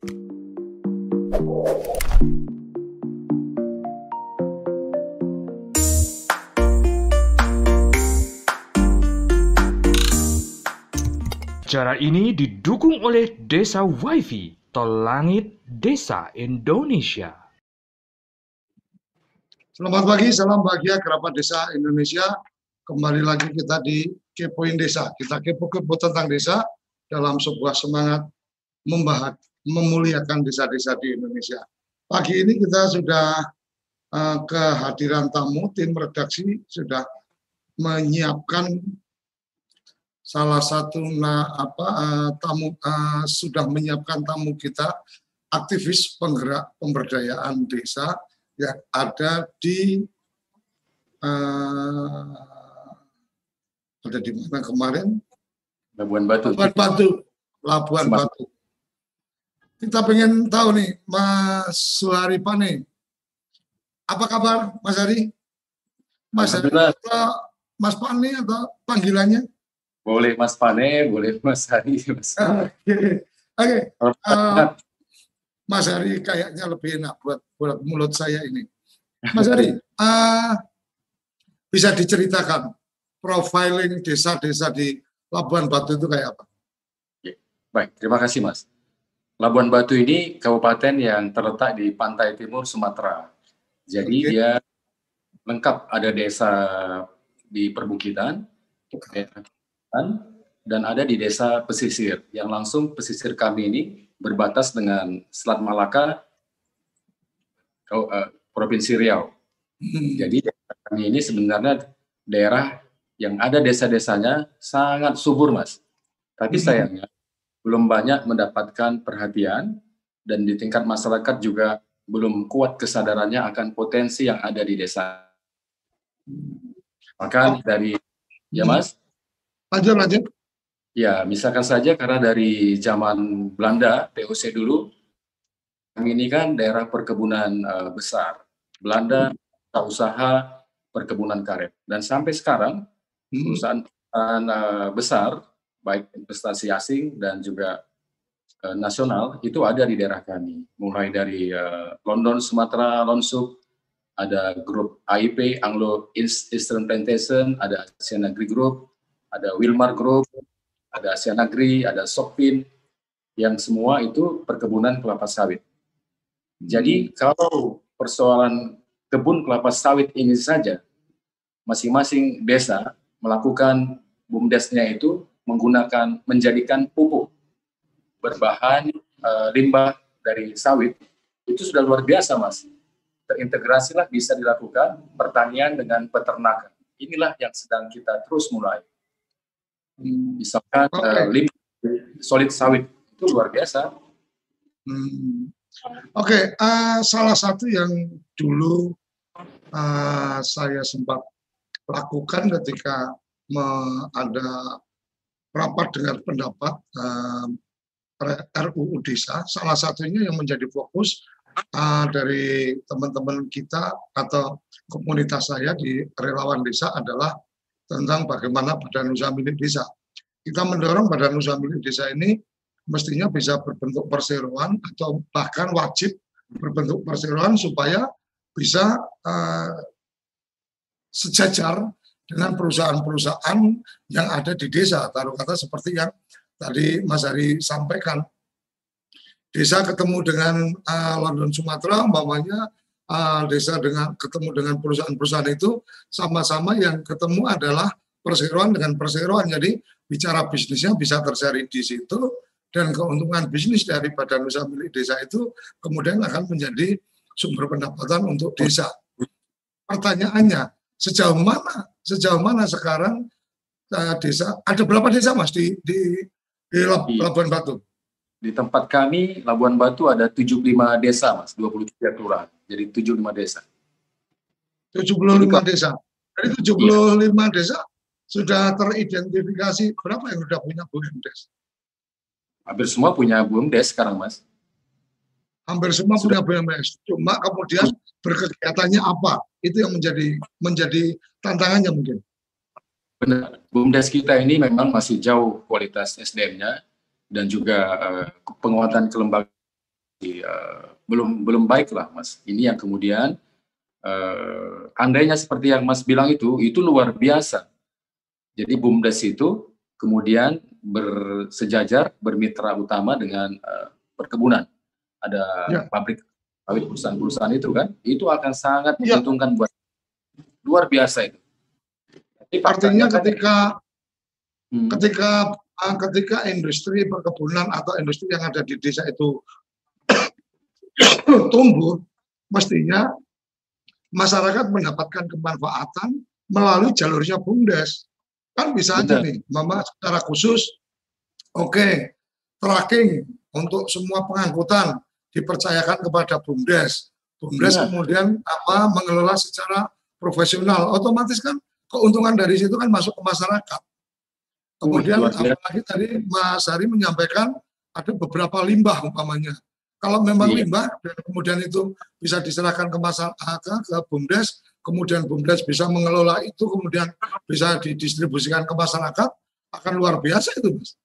Acara ini didukung oleh Desa WiFi, Tol Langit Desa Indonesia. Selamat pagi, salam bahagia kerabat desa Indonesia. Kembali lagi kita di Kepoin Desa. Kita kepo-kepo tentang desa dalam sebuah semangat membahas, memuliakan desa-desa di Indonesia. Pagi ini kita sudah uh, kehadiran tamu, tim redaksi sudah menyiapkan salah satu nah, apa uh, tamu uh, sudah menyiapkan tamu kita aktivis penggerak pemberdayaan desa yang ada di uh, ada di mana kemarin Labuan Batu. Labuan Batu. Labuan. Batu. Kita pengen tahu nih Mas Suhari Pane. Apa kabar Mas Hari? Mas Hari atau Mas Pane atau panggilannya? Boleh Mas Pane, boleh Mas Hari. Mas. Oke, okay. okay. uh, Mas Hari kayaknya lebih enak buat buat mulut saya ini. Mas Hari, uh, bisa diceritakan profiling desa-desa di Labuan Batu itu kayak apa? Ya, baik, terima kasih Mas. Labuan Batu ini kabupaten yang terletak di pantai timur Sumatera. Jadi okay. dia lengkap ada desa di perbukitan, dan ada di desa pesisir yang langsung pesisir kami ini berbatas dengan Selat Malaka uh, Provinsi Riau. Hmm. Jadi kami ini sebenarnya daerah yang ada desa-desanya sangat subur, Mas. Tapi hmm. sayangnya belum banyak mendapatkan perhatian dan di tingkat masyarakat juga belum kuat kesadarannya akan potensi yang ada di desa. Maka dari ya. Mas, Lanjut, lanjut. Ya, misalkan saja karena dari zaman Belanda, POC dulu, kami ini kan daerah perkebunan uh, besar. Belanda tak usaha perkebunan karet. Dan sampai sekarang, hmm. perusahaan uh, besar, baik investasi asing dan juga uh, nasional, itu ada di daerah kami. Mulai dari uh, London, Sumatera, Lonsuk, ada grup AIP, Anglo Eastern Plantation, ada Asian Agri Group, ada Wilmar Group, ada Asia Negeri, ada Sokpin, yang semua itu perkebunan kelapa sawit. Jadi hmm. kalau persoalan kebun kelapa sawit ini saja, masing-masing desa melakukan bumdesnya itu menggunakan menjadikan pupuk berbahan e, limbah dari sawit itu sudah luar biasa mas terintegrasilah bisa dilakukan pertanian dengan peternakan inilah yang sedang kita terus mulai misalkan okay. uh, lim solid sawit itu luar biasa. Hmm. Oke, okay, uh, eh, salah satu yang dulu uh, saya sempat lakukan ketika me, ada rapat dengan pendapat uh, RUU Desa, salah satunya yang menjadi fokus uh, dari teman-teman kita atau komunitas saya di relawan desa adalah tentang bagaimana badan usaha milik desa. Kita mendorong badan usaha milik desa ini mestinya bisa berbentuk perseroan atau bahkan wajib berbentuk perseroan supaya bisa uh, sejajar dengan perusahaan-perusahaan yang ada di desa. Taruh kata seperti yang tadi Mas Ari sampaikan. Desa ketemu dengan uh, London Sumatera, umpamanya uh, desa dengan ketemu dengan perusahaan-perusahaan itu sama-sama yang ketemu adalah perseroan dengan perseroan. Jadi bicara bisnisnya bisa terjadi di situ dan keuntungan bisnis dari badan usaha milik desa itu kemudian akan menjadi sumber pendapatan untuk desa. Pertanyaannya, sejauh mana sejauh mana sekarang uh, desa ada berapa desa Mas di di, di Labuan Batu? Di tempat kami Labuan Batu ada 75 desa Mas, 23 kelurahan jadi 75 desa. 75 jadi, desa. Dari 75 iya. desa sudah teridentifikasi berapa yang sudah punya BUMDes? Hampir semua punya BUMDes sekarang, Mas. Hampir semua sudah. punya BUMDes. Cuma kemudian berkegiatannya apa? Itu yang menjadi menjadi tantangannya mungkin. Benar. BUMDes kita ini memang masih jauh kualitas SDM-nya dan juga uh, penguatan kelembagaan uh, belum belum baik lah mas. Ini yang kemudian uh, andainya seperti yang mas bilang itu itu luar biasa. Jadi bumdes itu kemudian bersejajar bermitra utama dengan uh, perkebunan. Ada ya. pabrik pabrik perusahaan-perusahaan itu kan, itu akan sangat ya. menguntungkan buat luar biasa itu. Jadi Artinya kan, ketika hmm. ketika uh, ketika industri perkebunan atau industri yang ada di desa itu tumbuh, mestinya masyarakat mendapatkan kemanfaatan melalui jalurnya bumdes. Kan bisa aja nih, Mama secara khusus, oke, okay, tracking untuk semua pengangkutan dipercayakan kepada BUMDes. BUMDes ya. kemudian apa mengelola secara profesional. Otomatis kan keuntungan dari situ kan masuk ke masyarakat. Kemudian uh, apalagi tadi Mas Hari menyampaikan ada beberapa limbah umpamanya. Kalau memang iya. limbah dan kemudian itu bisa diserahkan ke masyarakat ke BUMDes, kemudian BUMDes bisa mengelola itu, kemudian bisa didistribusikan ke masyarakat, akan luar biasa itu, Mas.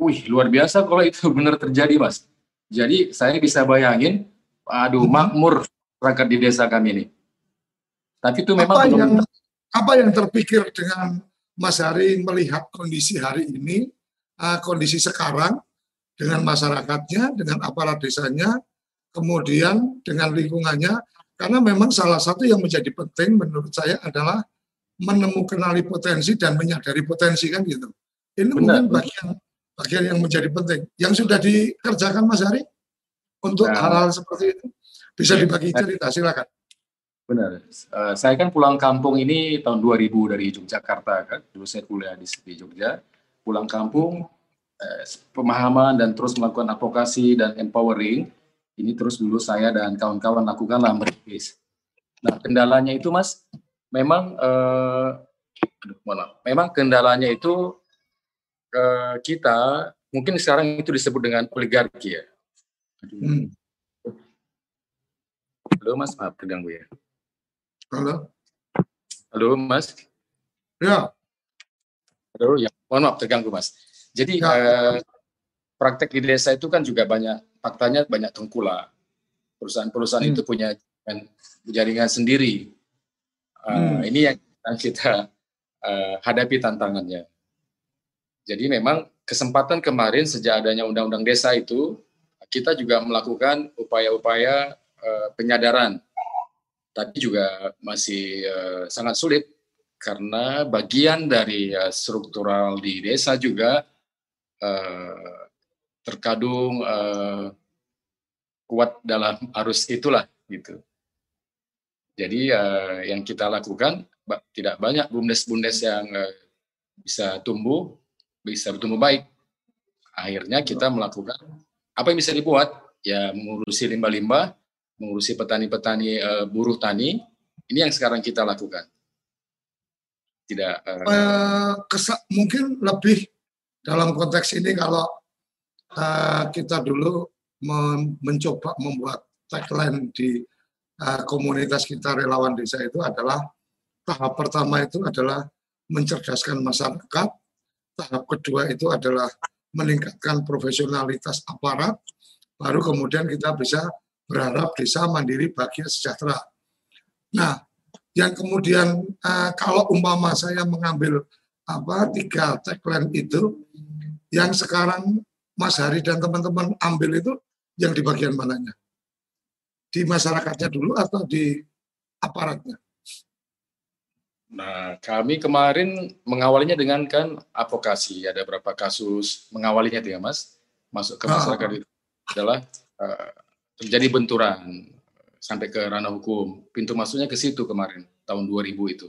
Wih, luar biasa kalau itu benar terjadi, Mas. Jadi saya bisa bayangin, aduh, makmur rakyat di desa kami ini. Tapi itu memang apa yang, apa yang terpikir dengan Mas Hari melihat kondisi hari ini, uh, kondisi sekarang dengan masyarakatnya, dengan aparat desanya, kemudian dengan lingkungannya, karena memang salah satu yang menjadi penting menurut saya adalah menemukan potensi dan menyadari potensi kan gitu. Ini Benar. mungkin bagian bagian yang menjadi penting. Yang sudah dikerjakan Mas Hari untuk nah. hal-hal seperti itu bisa dibagi cerita silakan. Benar. Uh, saya kan pulang kampung ini tahun 2000 dari Yogyakarta kan. Dulu saya kuliah di, di Jogja. Pulang kampung uh, pemahaman dan terus melakukan advokasi dan empowering ini terus dulu saya dan kawan-kawan lakukan lah merintis. Nah kendalanya itu mas, memang eh, aduh, mana? Memang kendalanya itu eh, kita mungkin sekarang itu disebut dengan oligarki ya. Hmm. Halo mas, maaf terganggu ya. Halo. Halo mas. Ya. Halo ya, mohon maaf terganggu mas. Jadi ya. eh, praktek di desa itu kan juga banyak faktanya banyak tengkulak. Perusahaan-perusahaan hmm. itu punya jaringan sendiri. Uh, hmm. Ini yang kita uh, hadapi tantangannya. Jadi memang kesempatan kemarin sejak adanya undang-undang desa itu kita juga melakukan upaya-upaya uh, penyadaran, tapi juga masih uh, sangat sulit karena bagian dari uh, struktural di desa juga uh, terkadung kuat dalam arus itulah gitu. Jadi yang kita lakukan tidak banyak bumdes-bumdes yang bisa tumbuh, bisa bertumbuh baik. Akhirnya kita melakukan apa yang bisa dibuat ya mengurusi limbah-limbah, mengurusi petani-petani uh, buruh tani. Ini yang sekarang kita lakukan. Tidak uh, kesa mungkin lebih dalam konteks ini kalau uh, kita dulu mencoba membuat tagline di uh, komunitas kita relawan desa itu adalah tahap pertama itu adalah mencerdaskan masyarakat, tahap kedua itu adalah meningkatkan profesionalitas aparat, baru kemudian kita bisa berharap desa mandiri bahagia sejahtera. Nah, yang kemudian uh, kalau umpama saya mengambil apa tiga tagline itu, yang sekarang Mas Hari dan teman-teman ambil itu yang di bagian mananya? Di masyarakatnya dulu atau di aparatnya? Nah, kami kemarin mengawalinya dengan kan advokasi. Ada berapa kasus mengawalinya itu ya, Mas? Masuk ke ah. masyarakat ah. itu adalah uh, terjadi benturan sampai ke ranah hukum. Pintu masuknya ke situ kemarin, tahun 2000 itu.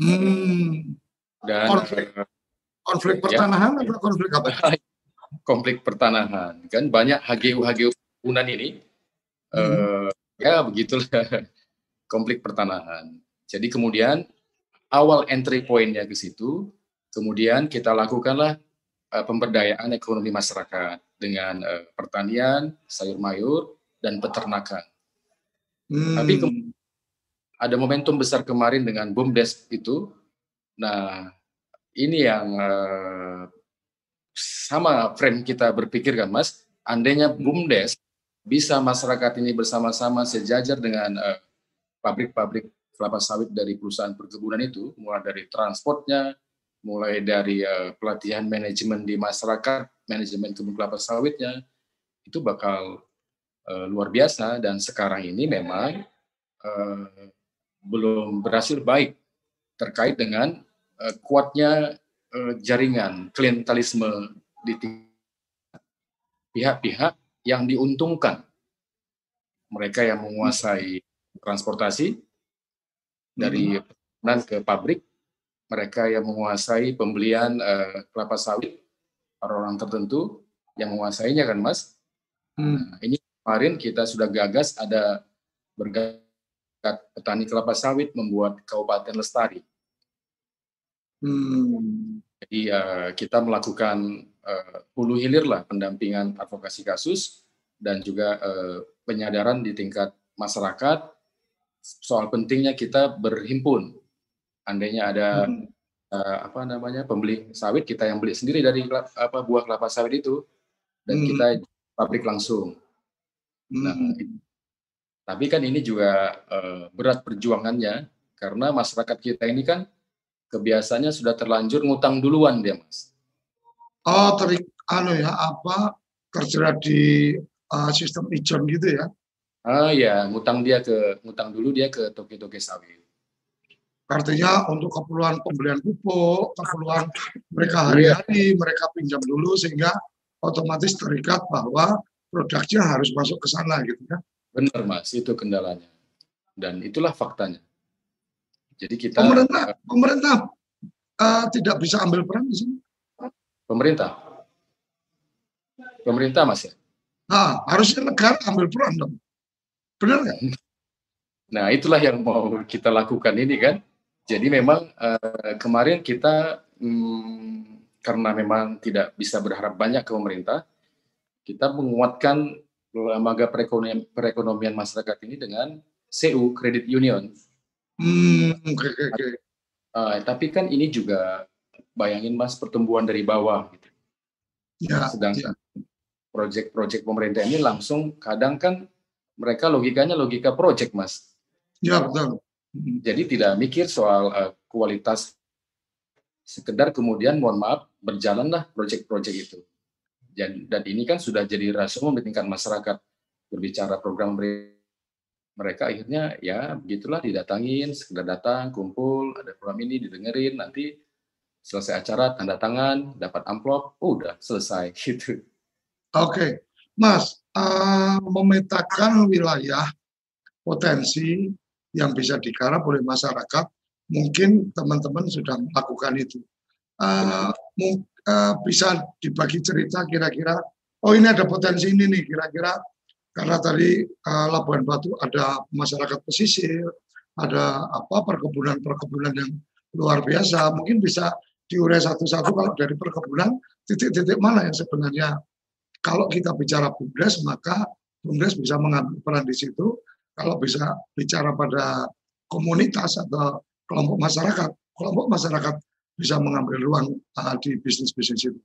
Hmm. Dan konflik, uh, konflik ya. pertanahan ya, atau konflik apa? konflik pertanahan kan banyak HGU HGU Unan ini hmm. uh, ya begitulah konflik pertanahan. Jadi kemudian awal entry pointnya ke situ, kemudian kita lakukanlah uh, pemberdayaan ekonomi masyarakat dengan uh, pertanian, sayur mayur dan peternakan. Hmm. Tapi ada momentum besar kemarin dengan BUMDes itu. Nah, ini yang uh, sama frame kita berpikir kan Mas, andainya BUMDes bisa masyarakat ini bersama-sama sejajar dengan uh, pabrik-pabrik kelapa sawit dari perusahaan perkebunan itu, mulai dari transportnya, mulai dari uh, pelatihan manajemen di masyarakat, manajemen kebun kelapa sawitnya, itu bakal uh, luar biasa dan sekarang ini memang uh, belum berhasil baik terkait dengan kuatnya jaringan klientelisme di pihak-pihak yang diuntungkan. Mereka yang menguasai transportasi dari pesanan ke pabrik, mereka yang menguasai pembelian uh, kelapa sawit, orang-orang tertentu yang menguasainya kan Mas. Hmm. Nah, ini kemarin kita sudah gagas ada bergakat petani kelapa sawit membuat kabupaten lestari. Hmm. Jadi uh, kita melakukan uh, hulu hilir lah pendampingan advokasi kasus dan juga uh, penyadaran di tingkat masyarakat soal pentingnya kita berhimpun. Andainya ada hmm. uh, apa namanya pembeli sawit kita yang beli sendiri dari apa buah kelapa sawit itu dan hmm. kita pabrik langsung. Nah, hmm. Nah, tapi kan ini juga uh, berat perjuangannya karena masyarakat kita ini kan kebiasaannya sudah terlanjur ngutang duluan dia, Mas. Oh, terik anu ya apa kerja di uh, sistem ijon gitu ya? Ah ya, ngutang dia ke ngutang dulu dia ke toke-toke sawit. Artinya untuk keperluan pembelian pupuk, keperluan mereka hari-hari, mereka pinjam dulu sehingga otomatis terikat bahwa produknya harus masuk ke sana gitu ya. Benar Mas, itu kendalanya. Dan itulah faktanya. Jadi kita pemerintah pemerintah uh, tidak bisa ambil peran di sini. Pemerintah. Pemerintah Mas ya? Nah, harusnya negara ambil peran dong. Benar nggak? Nah, itulah yang mau kita lakukan ini kan. Jadi memang uh, kemarin kita hmm, karena memang tidak bisa berharap banyak ke pemerintah, kita menguatkan lembaga perekonomian, perekonomian masyarakat ini dengan CU Credit Union. Hmm, okay, okay. Uh, tapi kan ini juga bayangin mas pertumbuhan dari bawah gitu. Ya, Sedangkan ya. proyek-proyek pemerintah ini langsung kadang kan mereka logikanya logika project, Mas. Ya, betul. Jadi tidak mikir soal uh, kualitas sekedar kemudian mohon maaf berjalanlah proyek-proyek itu. Dan, dan ini kan sudah jadi rasio di tingkat masyarakat berbicara program mereka akhirnya ya begitulah didatangin sekedar datang kumpul ada program ini didengerin nanti selesai acara tanda tangan dapat amplop oh, udah selesai gitu. Oke, okay. Mas uh, memetakan wilayah potensi yang bisa digarap oleh masyarakat, mungkin teman-teman sudah melakukan itu. Uh, uh, bisa dibagi cerita kira-kira, oh ini ada potensi ini nih kira-kira. Karena tadi uh, Labuan Batu ada masyarakat pesisir, ada apa perkebunan-perkebunan yang luar biasa, mungkin bisa diurai satu-satu kalau dari perkebunan titik-titik mana yang sebenarnya kalau kita bicara BUMDes, maka BUMDes bisa mengambil peran di situ. Kalau bisa bicara pada komunitas atau kelompok masyarakat, kelompok masyarakat bisa mengambil ruang uh, di bisnis-bisnis itu.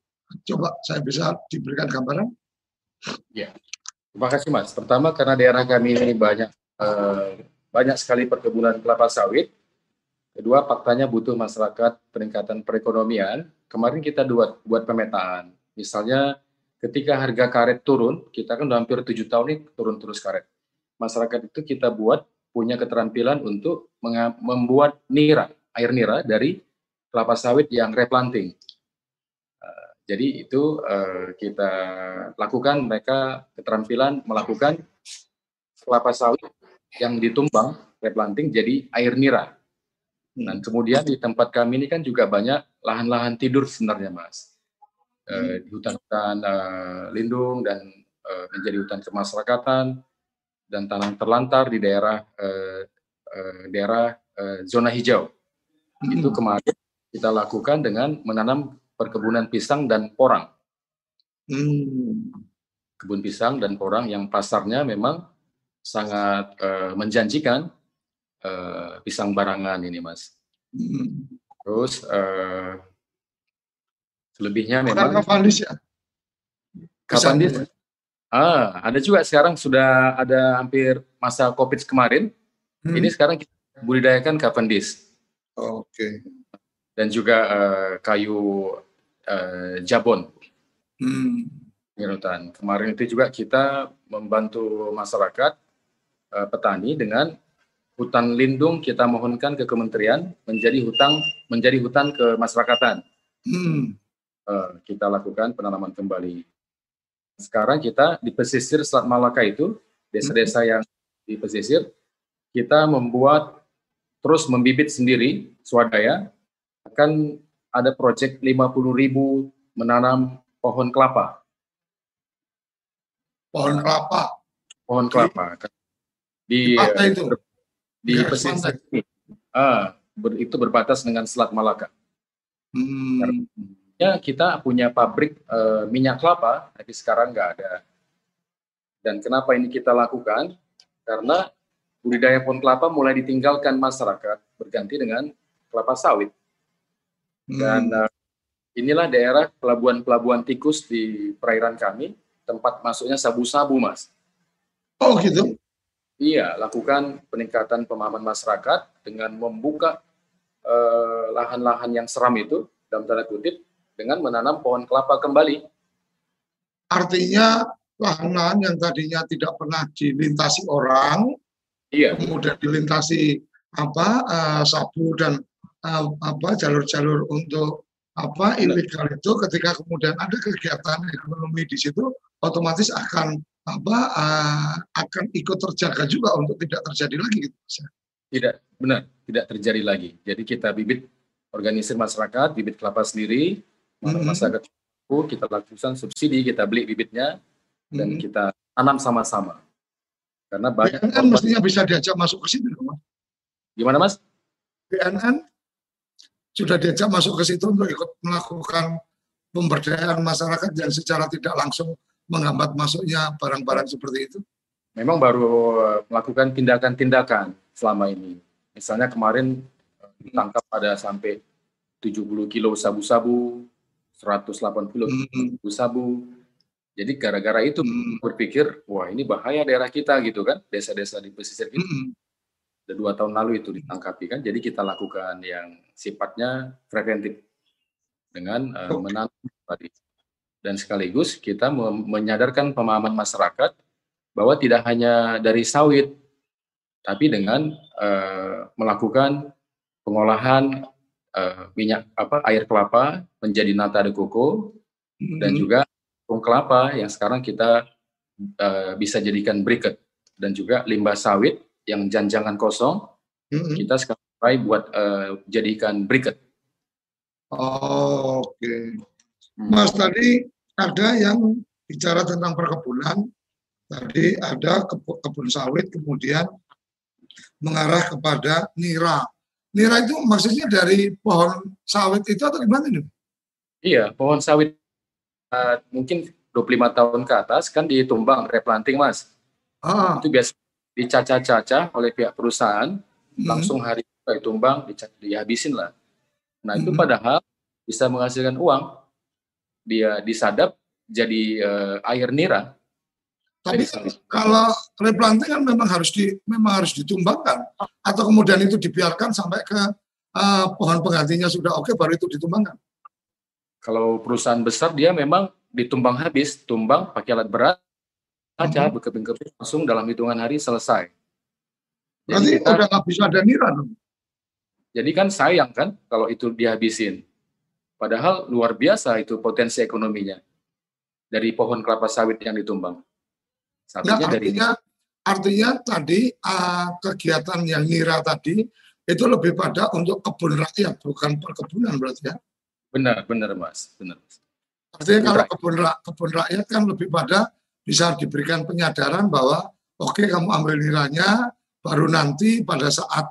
Coba saya bisa diberikan gambaran? Ya, terima kasih Mas. Pertama karena daerah kami ini banyak uh, banyak sekali perkebunan kelapa sawit. Kedua, faktanya butuh masyarakat peningkatan perekonomian. Kemarin kita buat buat pemetaan. Misalnya ketika harga karet turun, kita kan udah hampir tujuh tahun ini turun terus karet. Masyarakat itu kita buat punya keterampilan untuk membuat nira, air nira dari kelapa sawit yang replanting. Uh, jadi itu uh, kita lakukan mereka keterampilan melakukan kelapa sawit yang ditumbang replanting jadi air nira. Dan kemudian di tempat kami ini kan juga banyak lahan-lahan tidur sebenarnya, Mas uh, di hutan-hutan uh, lindung dan uh, menjadi hutan kemasyarakatan dan tanah terlantar di daerah uh, uh, daerah uh, zona hijau. Hmm. Itu kemarin kita lakukan dengan menanam perkebunan pisang dan porang. Hmm. Kebun pisang dan porang yang pasarnya memang sangat uh, menjanjikan uh, pisang barangan ini, Mas. Hmm. Terus uh, Selebihnya memang Kapan ya? Kapan dia? Ah, ada juga sekarang sudah ada hampir masa COVID kemarin. Hmm. Ini sekarang kita budidayakan Cavendish Oke. dan juga eh, kayu eh, jabon Hmm. hutan. Kemarin itu juga kita membantu masyarakat eh, petani dengan hutan lindung kita mohonkan ke kementerian menjadi hutang menjadi hutan kemasyarakatan. Hmm. Eh, kita lakukan penanaman kembali. Sekarang kita di pesisir Selat Malaka itu, desa-desa yang di pesisir, kita membuat terus membibit sendiri swadaya akan ada proyek 50 ribu menanam pohon kelapa, Pohon kelapa pohon kelapa di di itu. di pesisir ini. Ah, ber- itu berbatas dengan Selat Malaka. Hmm. Ya, kita punya pabrik eh, minyak kelapa, tapi sekarang nggak ada. Dan kenapa ini kita lakukan? Karena budidaya pohon kelapa mulai ditinggalkan masyarakat berganti dengan kelapa sawit. Dan Hmm. inilah daerah pelabuhan-pelabuhan tikus di perairan kami, tempat masuknya sabu-sabu, Mas. Oh gitu. Iya, lakukan peningkatan pemahaman masyarakat dengan membuka eh, lahan-lahan yang seram itu, dalam tanda kutip, dengan menanam pohon kelapa kembali. Artinya lahan-lahan yang tadinya tidak pernah dilintasi orang, Iya, kemudian dilintasi apa eh, sabu dan eh, apa jalur-jalur untuk apa ilegal itu ketika kemudian ada kegiatan ekonomi di situ otomatis akan apa eh, akan ikut terjaga juga untuk tidak terjadi lagi gitu ya. tidak benar, tidak terjadi lagi. Jadi kita bibit organisir masyarakat, bibit kelapa sendiri, Mhm. masyarakat kita lakukan subsidi, kita beli bibitnya dan Hmm. kita tanam sama-sama. Karena banyak BNN korban- mestinya bisa diajak masuk ke situ Mas. gimana Mas? BNN sudah diajak masuk ke situ untuk ikut melakukan pemberdayaan masyarakat yang secara tidak langsung menghambat masuknya barang-barang seperti itu. Memang baru eh, melakukan tindakan-tindakan selama ini. Misalnya kemarin eh, ditangkap ada sampai 70 kilo sabu-sabu, 180 kilo Hmm. sabu-sabu. Jadi gara-gara itu Hmm. berpikir, wah ini bahaya daerah kita gitu kan, desa-desa di pesisir kita. Hmm. Udah dua tahun lalu itu ditangkapi kan, jadi kita lakukan yang sifatnya preventif dengan Oke. menanam. Dan sekaligus kita menyadarkan pemahaman masyarakat bahwa tidak hanya dari sawit, tapi dengan eh, melakukan pengolahan eh, minyak apa air kelapa menjadi nata de coco dan Hmm. juga tepung kelapa yang sekarang kita eh, bisa jadikan briquet dan juga limbah sawit yang janjangan kosong Hmm. kita sekarang try buat eh, jadikan briquet. Oh, Oke. Hmm. Mas tadi ada yang bicara tentang perkebunan. Tadi ada kebu- kebun sawit kemudian mengarah kepada nira. Nira itu maksudnya dari pohon sawit itu atau gimana nih? Iya, pohon sawit eh, mungkin 25 tahun ke atas kan ditumbang replanting mas. Ah, Itu biasa dicacah-cacah oleh pihak perusahaan, hmm. langsung hari itu ditumbang, dihabisin lah. Nah itu Mhm. padahal bisa menghasilkan uang. Dia disadap jadi eh, air nira. Tapi kalau replanting kan memang harus di memang harus ditumbangkan atau kemudian itu dibiarkan sampai ke eh, pohon penggantinya sudah oke baru itu ditumbangkan. Kalau perusahaan besar dia memang ditumbang habis, tumbang pakai alat berat, aja Mhm. berkeping-keping langsung dalam hitungan hari selesai. Jadi, kita- udah nggak bisa ada nira dong. jadi kan sayang kan kalau itu dihabisin. Padahal luar biasa itu potensi ekonominya dari pohon kelapa sawit yang ditumbang. Satunya dari artinya artinya tadi ah, kegiatan yang nira tadi itu lebih pada untuk kebun rakyat bukan perkebunan berarti ya. benar benar mas benar. Artinya kalau rakyat. kebun, ra- kebun rakyat kan lebih pada bisa diberikan penyadaran bahwa oke kamu ambil niranya baru nanti pada saat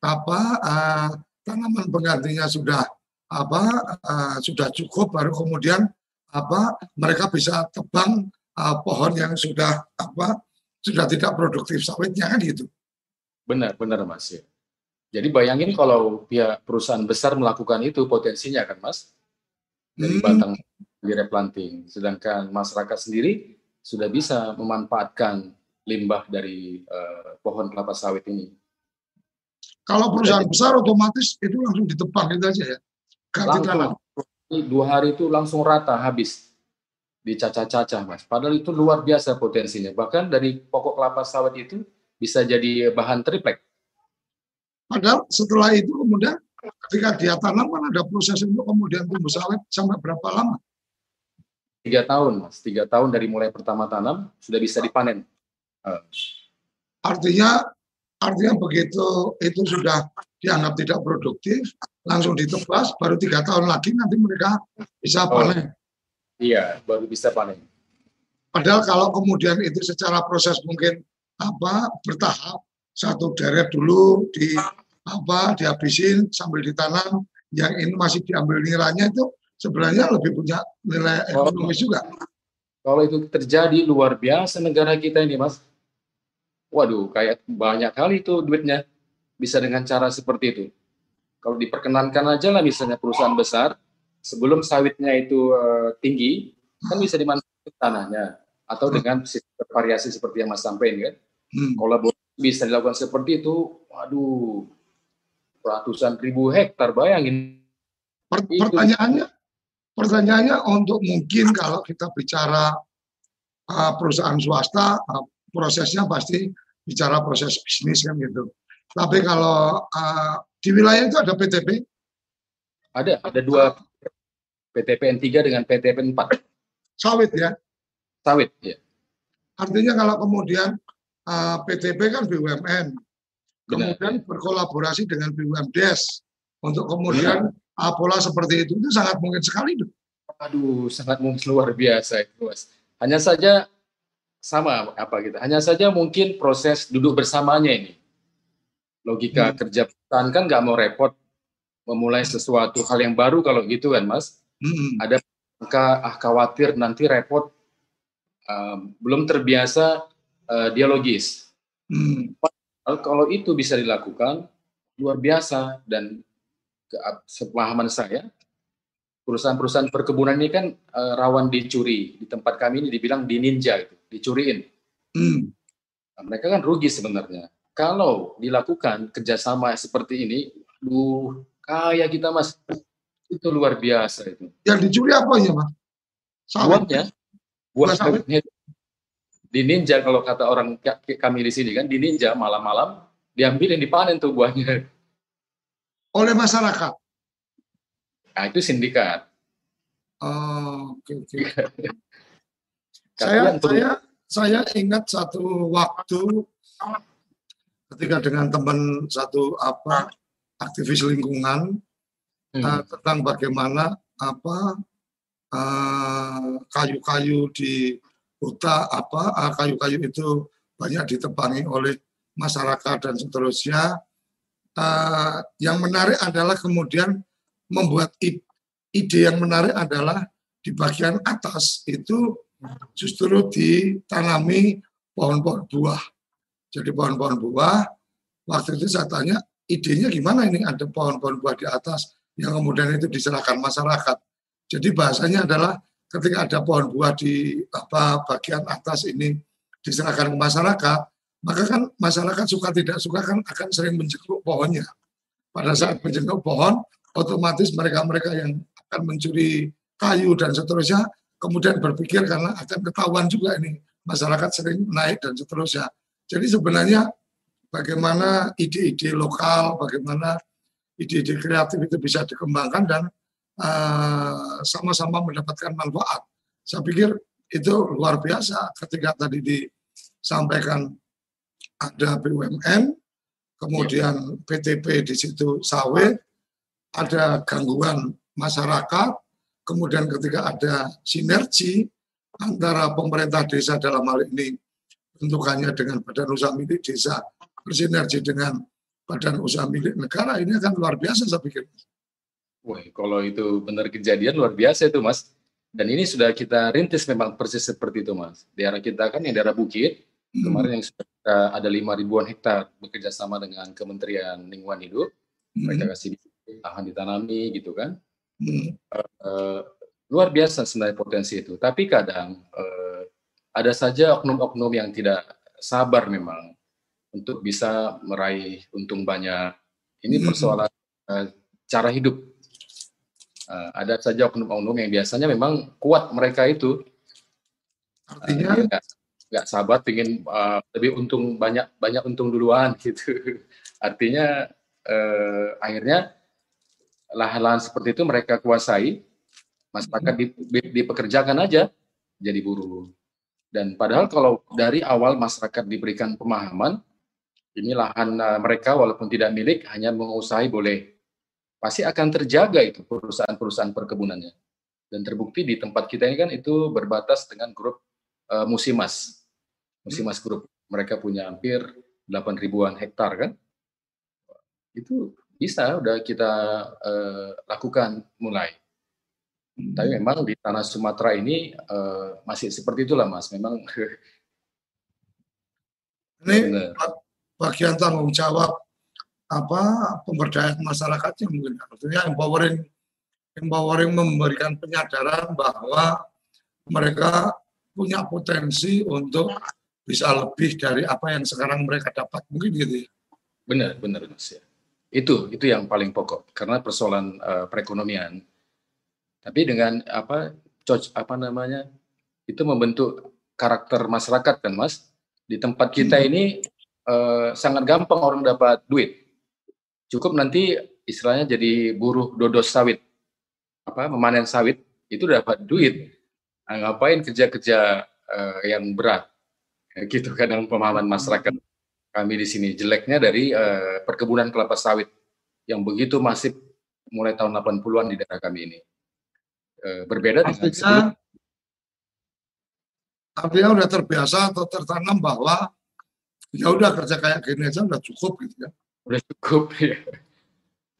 apa ah, tanaman penggantinya sudah apa ah, sudah cukup baru kemudian apa mereka bisa tebang ah, pohon yang sudah apa sudah tidak produktif sawitnya kan gitu. Benar benar mas ya. Jadi bayangin kalau pihak perusahaan besar melakukan itu potensinya kan mas dari Hmm. batang di replanting, sedangkan masyarakat sendiri sudah bisa memanfaatkan limbah dari uh, pohon kelapa sawit ini. Kalau perusahaan besar otomatis itu langsung ditebang itu aja ya. Ganti tanam. Dua hari itu langsung rata habis dicacah-cacah mas. Padahal itu luar biasa potensinya. Bahkan dari pokok kelapa sawit itu bisa jadi bahan triplek. Padahal setelah itu kemudian ketika dia tanam kan ada proses untuk kemudian tumbuh sawit sampai berapa lama? Tiga tahun mas. Tiga tahun dari mulai pertama tanam sudah bisa dipanen. Eh. Artinya artinya begitu itu sudah dianggap tidak produktif, langsung ditebas, baru tiga tahun lagi nanti mereka bisa oh. panen. Oh Iya, baru bisa panen. Padahal kalau kemudian itu secara proses mungkin apa bertahap, satu deret dulu di apa dihabisin sambil ditanam, yang ini masih diambil nilainya itu sebenarnya lebih punya nilai ekonomis juga. Kalau itu terjadi luar biasa negara kita ini, Mas. Waduh, kayak banyak kali itu duitnya bisa dengan cara seperti itu. Kalau diperkenankan aja lah misalnya perusahaan besar sebelum sawitnya itu uh, tinggi kan bisa dimanfaatkan tanahnya atau hmm. dengan variasi seperti yang Mas sampaikan kan. Hmm. Kalau bisa dilakukan seperti itu, waduh, ratusan ribu hektar bayangin. Per pertanyaannya, pertanyaannya untuk mungkin kalau kita bicara uh, perusahaan swasta, uh, prosesnya pasti bicara proses bisnis kan gitu. Tapi kalau uh, di wilayah itu ada PTP? Ada, ada dua PTPN 3 dengan PTPN 4. Sawit ya? Sawit, ya. Artinya kalau kemudian uh, eh, PTP kan BUMN, kemudian Benar. berkolaborasi dengan BUMDes untuk kemudian uh, pola seperti itu, itu sangat mungkin sekali. Tuh. Aduh, sangat mungkin luar biasa itu, Mas. Hanya saja sama apa gitu. Hanya saja mungkin proses duduk bersamanya ini. Logika hmm. kerja perusahaan kan nggak mau repot memulai sesuatu hal yang baru kalau gitu kan, Mas. Hmm. Ada angka ah khawatir nanti repot, uh, belum terbiasa uh, dialogis. Hmm. Kalau itu bisa dilakukan, luar biasa dan ke, sepemahaman saya, perusahaan-perusahaan perkebunan ini kan uh, rawan dicuri. Di tempat kami ini dibilang di ninja, itu, dicuriin. Hmm. Nah, mereka kan rugi sebenarnya. Kalau dilakukan kerjasama seperti ini, duh, kaya kita mas. Itu luar biasa itu. Yang dicuri apa ya, Pak? Buahnya. Buah sawitnya. Di ninja kalau kata orang kami di sini kan, di ninja malam-malam diambil yang dipanen tuh buahnya. Oleh masyarakat? Nah, itu sindikat. Oh, oke, okay, oke. Okay. saya, saya, saya ingat satu waktu ketika dengan teman satu apa aktivis lingkungan hmm. uh, tentang bagaimana apa eh, kayu-kayu uh, di hutan apa eh, kayu-kayu uh, itu banyak ditebangi oleh masyarakat dan seterusnya. Uh, yang menarik adalah kemudian membuat ide yang menarik adalah di bagian atas itu justru ditanami pohon-pohon buah. Jadi pohon-pohon buah, waktu itu saya tanya, idenya gimana ini ada pohon-pohon buah di atas? Yang kemudian itu diserahkan masyarakat. Jadi bahasanya adalah ketika ada pohon buah di apa bagian atas ini diserahkan ke masyarakat, maka kan masyarakat suka tidak suka kan akan sering menjenguk pohonnya. Pada saat menjenguk pohon, otomatis mereka-mereka yang akan mencuri kayu dan seterusnya kemudian berpikir karena akan ketahuan juga ini masyarakat sering naik dan seterusnya. Jadi sebenarnya bagaimana ide-ide lokal, bagaimana ide-ide kreatif itu bisa dikembangkan dan eh, sama-sama uh, mendapatkan manfaat. Saya pikir itu luar biasa ketika tadi disampaikan ada BUMN, kemudian PTP di situ sawit, ada gangguan masyarakat, kemudian ketika ada sinergi antara pemerintah desa dalam hal ini bentukannya dengan badan usaha milik desa bersinergi dengan badan usaha milik negara ini akan luar biasa saya pikir. Wah, kalau itu benar kejadian luar biasa itu Mas. Dan ini sudah kita rintis memang persis seperti itu Mas. Di daerah kita kan yang daerah bukit, hmm. kemarin yang sudah ada lima ribuan hektar bekerja sama dengan Kementerian Lingkungan Hidup, hmm. mereka kasih lahan ditanami gitu kan. Hmm. Uh, uh, luar biasa sebenarnya potensi itu. Tapi kadang uh, ada saja oknum-oknum yang tidak sabar memang untuk bisa meraih untung banyak. Ini Hmm. persoalan uh, cara hidup. Uh, ada saja oknum-oknum yang biasanya memang kuat mereka itu, uh, Artinya dia nggak nggak sabar, ingin uh, lebih untung banyak banyak untung duluan gitu. Artinya uh, akhirnya lahan-lahan seperti itu mereka kuasai, masyarakat di- di- dipekerjakan aja jadi buruh. Dan padahal kalau dari awal masyarakat diberikan pemahaman, ini lahan uh, mereka walaupun tidak milik hanya mengusahi boleh, pasti akan terjaga itu perusahaan-perusahaan perkebunannya. Dan terbukti di tempat kita ini kan itu berbatas dengan grup uh, Musimas, Musimas Group. Mereka punya hampir 8 ribuan hektar kan. Itu bisa udah kita uh, lakukan mulai. Tapi memang di tanah Sumatera ini uh, masih seperti itulah mas. Memang ini. Bagian tanggung jawab apa pemberdayaan masyarakatnya mungkin artinya empowering empowering memberikan penyadaran bahwa mereka punya potensi untuk bisa lebih dari apa yang sekarang mereka dapat mungkin gitu ya. Benar, benar Mas ya. Itu itu yang paling pokok karena persoalan uh, perekonomian. Tapi dengan apa coach apa namanya? Itu membentuk karakter masyarakat kan Mas. Di tempat kita ini uh, sangat gampang orang dapat duit. Cukup nanti istilahnya jadi buruh dodos sawit. Apa memanen sawit itu dapat duit. Nah, ngapain kerja-kerja uh, yang berat? Gitu kadang pemahaman masyarakat kami di sini jeleknya dari uh, perkebunan kelapa sawit yang begitu masif mulai tahun 80-an di daerah kami ini. Uh, berbeda dengan Artinya sebelum artinya udah terbiasa atau tertanam bahwa ya udah kerja kayak gini aja udah cukup gitu ya. udah cukup ya.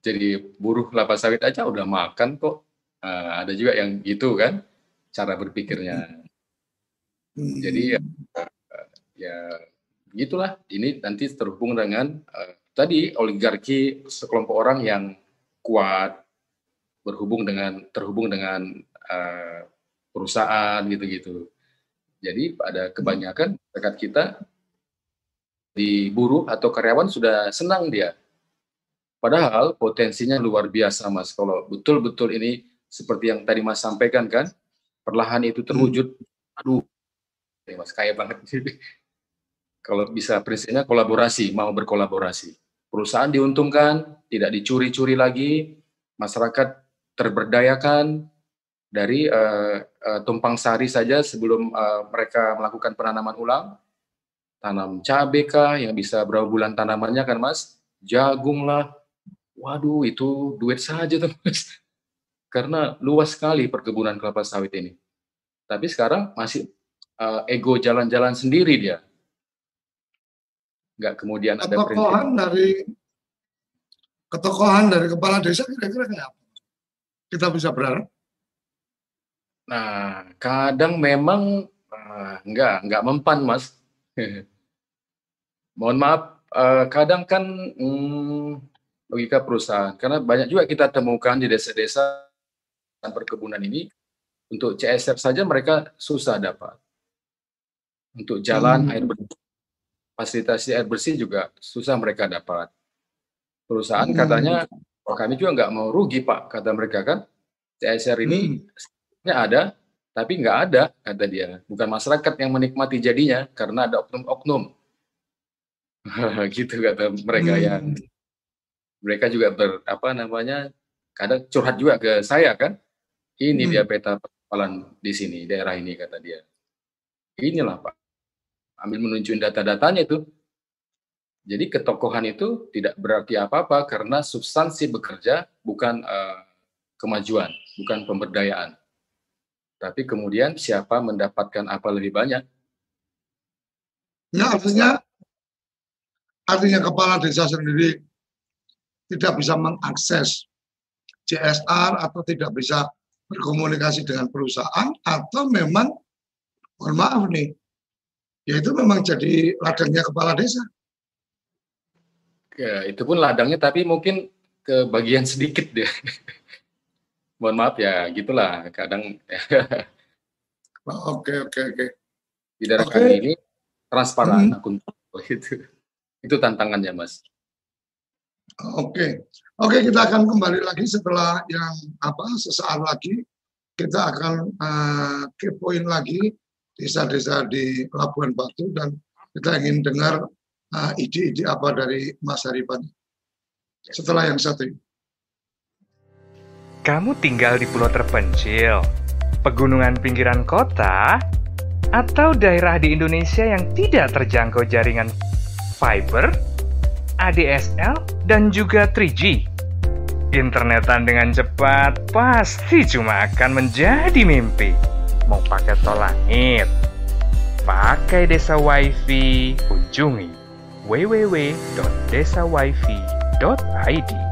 Jadi buruh kelapa sawit aja udah makan kok. Uh, ada juga yang gitu kan cara berpikirnya. Hmm. Jadi ya, ya gitulah. Ini nanti terhubung dengan uh, tadi oligarki sekelompok orang yang kuat berhubung dengan terhubung dengan uh, perusahaan gitu-gitu. Jadi pada kebanyakan masyarakat kita di buruh atau karyawan sudah senang dia. Padahal potensinya luar biasa mas. Kalau betul-betul ini seperti yang tadi mas sampaikan kan, perlahan itu terwujud. Aduh, ya mas kaya banget. Kalau bisa prinsipnya kolaborasi, mau berkolaborasi. Perusahaan diuntungkan, tidak dicuri-curi lagi, masyarakat terberdayakan dari uh, uh, tumpang sari saja sebelum uh, mereka melakukan penanaman ulang, tanam cabai kah yang bisa berapa bulan tanamannya kan mas, jagung lah, waduh itu duit saja tuh mas, karena luas sekali perkebunan kelapa sawit ini. Tapi sekarang masih uh, ego jalan-jalan sendiri dia, nggak kemudian ada ketokohan dari ketokohan dari kepala desa kira-kira kayak apa? Kita bisa berharap. Nah, kadang memang uh, enggak, enggak mempan, Mas. Mohon maaf, uh, kadang kan hmm, logika perusahaan. Karena banyak juga kita temukan di desa-desa dan perkebunan ini, untuk CSR saja mereka susah dapat. Untuk jalan, Hmm. air bersih, fasilitasi air bersih juga susah mereka dapat. Perusahaan Hmm. katanya, oh, kami juga nggak mau rugi, Pak, kata mereka kan. CSR ini Hmm. ada, tapi nggak ada, kata dia. Bukan masyarakat yang menikmati jadinya, karena ada oknum-oknum. gitu kata mereka Hmm. yang mereka juga ber apa namanya kadang curhat juga ke saya kan ini Hmm. dia peta persoalan di sini daerah ini kata dia inilah pak ambil menunjukin data-datanya itu jadi ketokohan itu tidak berarti apa-apa karena substansi bekerja bukan eh, kemajuan bukan pemberdayaan tapi kemudian siapa mendapatkan apa lebih banyak Ya artinya artinya kepala desa sendiri tidak bisa mengakses CSR atau tidak bisa berkomunikasi dengan perusahaan atau memang mohon maaf nih ya itu memang jadi ladangnya kepala desa Ya, itu pun ladangnya tapi mungkin ke bagian sedikit deh. Mohon maaf ya, gitulah kadang Oh, oke oke oke Di daerah okay. kami ini transparan hmm. akuntabel itu. Itu tantangannya, Mas. Oke. Okay. Oke, okay, kita akan kembali lagi setelah yang apa sesaat lagi kita akan uh, kepoin lagi desa-desa di Labuan Batu dan kita ingin dengar uh, ide-ide apa dari Mas Haripan setelah yang satu ini. Kamu tinggal di pulau terpencil, pegunungan pinggiran kota, atau daerah di Indonesia yang tidak terjangkau jaringan fiber, ADSL, dan juga 3G. Internetan dengan cepat pasti cuma akan menjadi mimpi. Mau pakai tol langit, pakai desa wifi, kunjungi www.desawifi.id.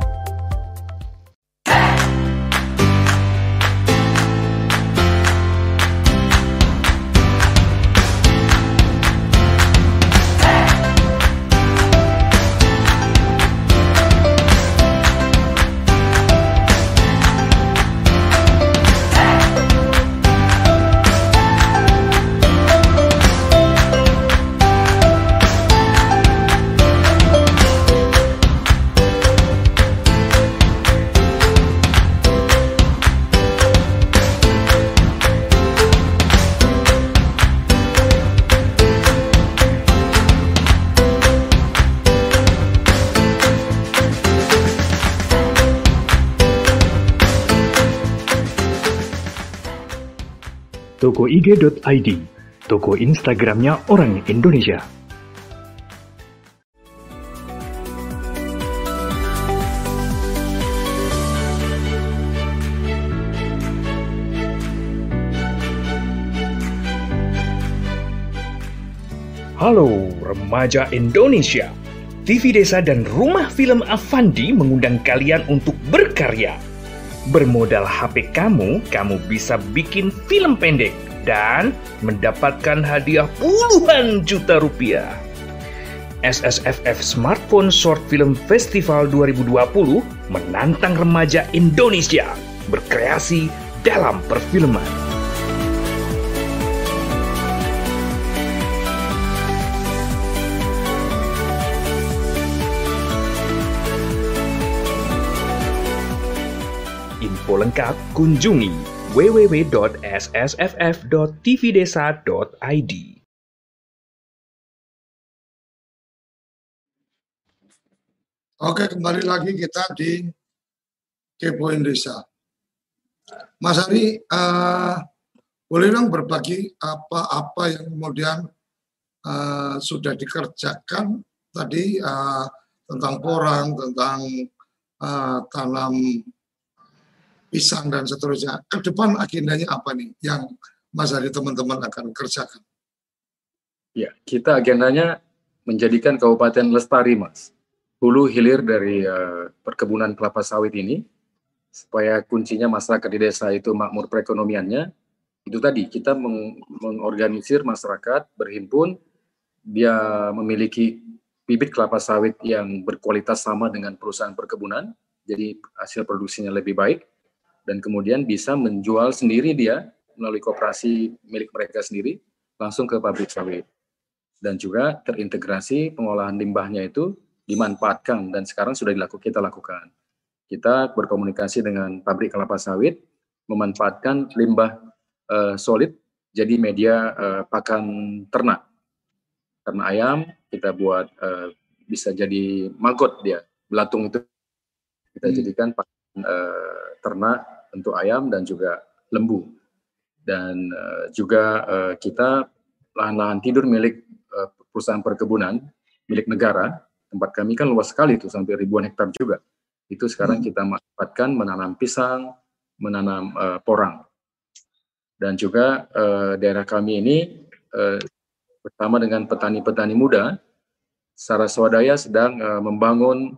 toko IG.id, toko Instagramnya orang Indonesia. Halo remaja Indonesia, TV Desa dan Rumah Film Avandi mengundang kalian untuk berkarya. Bermodal HP kamu, kamu bisa bikin film pendek dan mendapatkan hadiah puluhan juta rupiah. SSFF Smartphone Short Film Festival 2020 menantang remaja Indonesia berkreasi dalam perfilman. Lengkap kunjungi www.ssff.tvdesa.id. Oke, kembali lagi kita di Kepoin Desa. Mas Ari, uh, boleh dong berbagi apa-apa yang kemudian uh, sudah dikerjakan tadi uh, tentang porang, tentang uh, tanam pisang dan seterusnya. Ke depan agendanya apa nih yang Mas Hari teman-teman akan kerjakan? Ya, kita agendanya menjadikan Kabupaten Lestari, Mas. Hulu hilir dari uh, perkebunan kelapa sawit ini, supaya kuncinya masyarakat di desa itu makmur perekonomiannya, itu tadi kita meng mengorganisir masyarakat berhimpun, dia memiliki bibit kelapa sawit yang berkualitas sama dengan perusahaan perkebunan, jadi hasil produksinya lebih baik, dan kemudian bisa menjual sendiri dia melalui kooperasi milik mereka sendiri langsung ke pabrik sawit. Dan juga terintegrasi pengolahan limbahnya itu dimanfaatkan dan sekarang sudah dilakukan kita lakukan. Kita berkomunikasi dengan pabrik kelapa sawit memanfaatkan limbah uh, solid jadi media uh, pakan ternak. Ternak ayam kita buat uh, bisa jadi maggot dia, belatung itu kita hmm. jadikan pakan uh, ternak untuk ayam dan juga lembu. Dan uh, juga uh, kita lahan-lahan tidur milik uh, perusahaan perkebunan, milik negara, tempat kami kan luas sekali itu sampai ribuan hektar juga. Itu sekarang hmm. kita manfaatkan menanam pisang, menanam uh, porang. Dan juga uh, daerah kami ini uh, bersama dengan petani-petani muda, secara swadaya sedang uh, membangun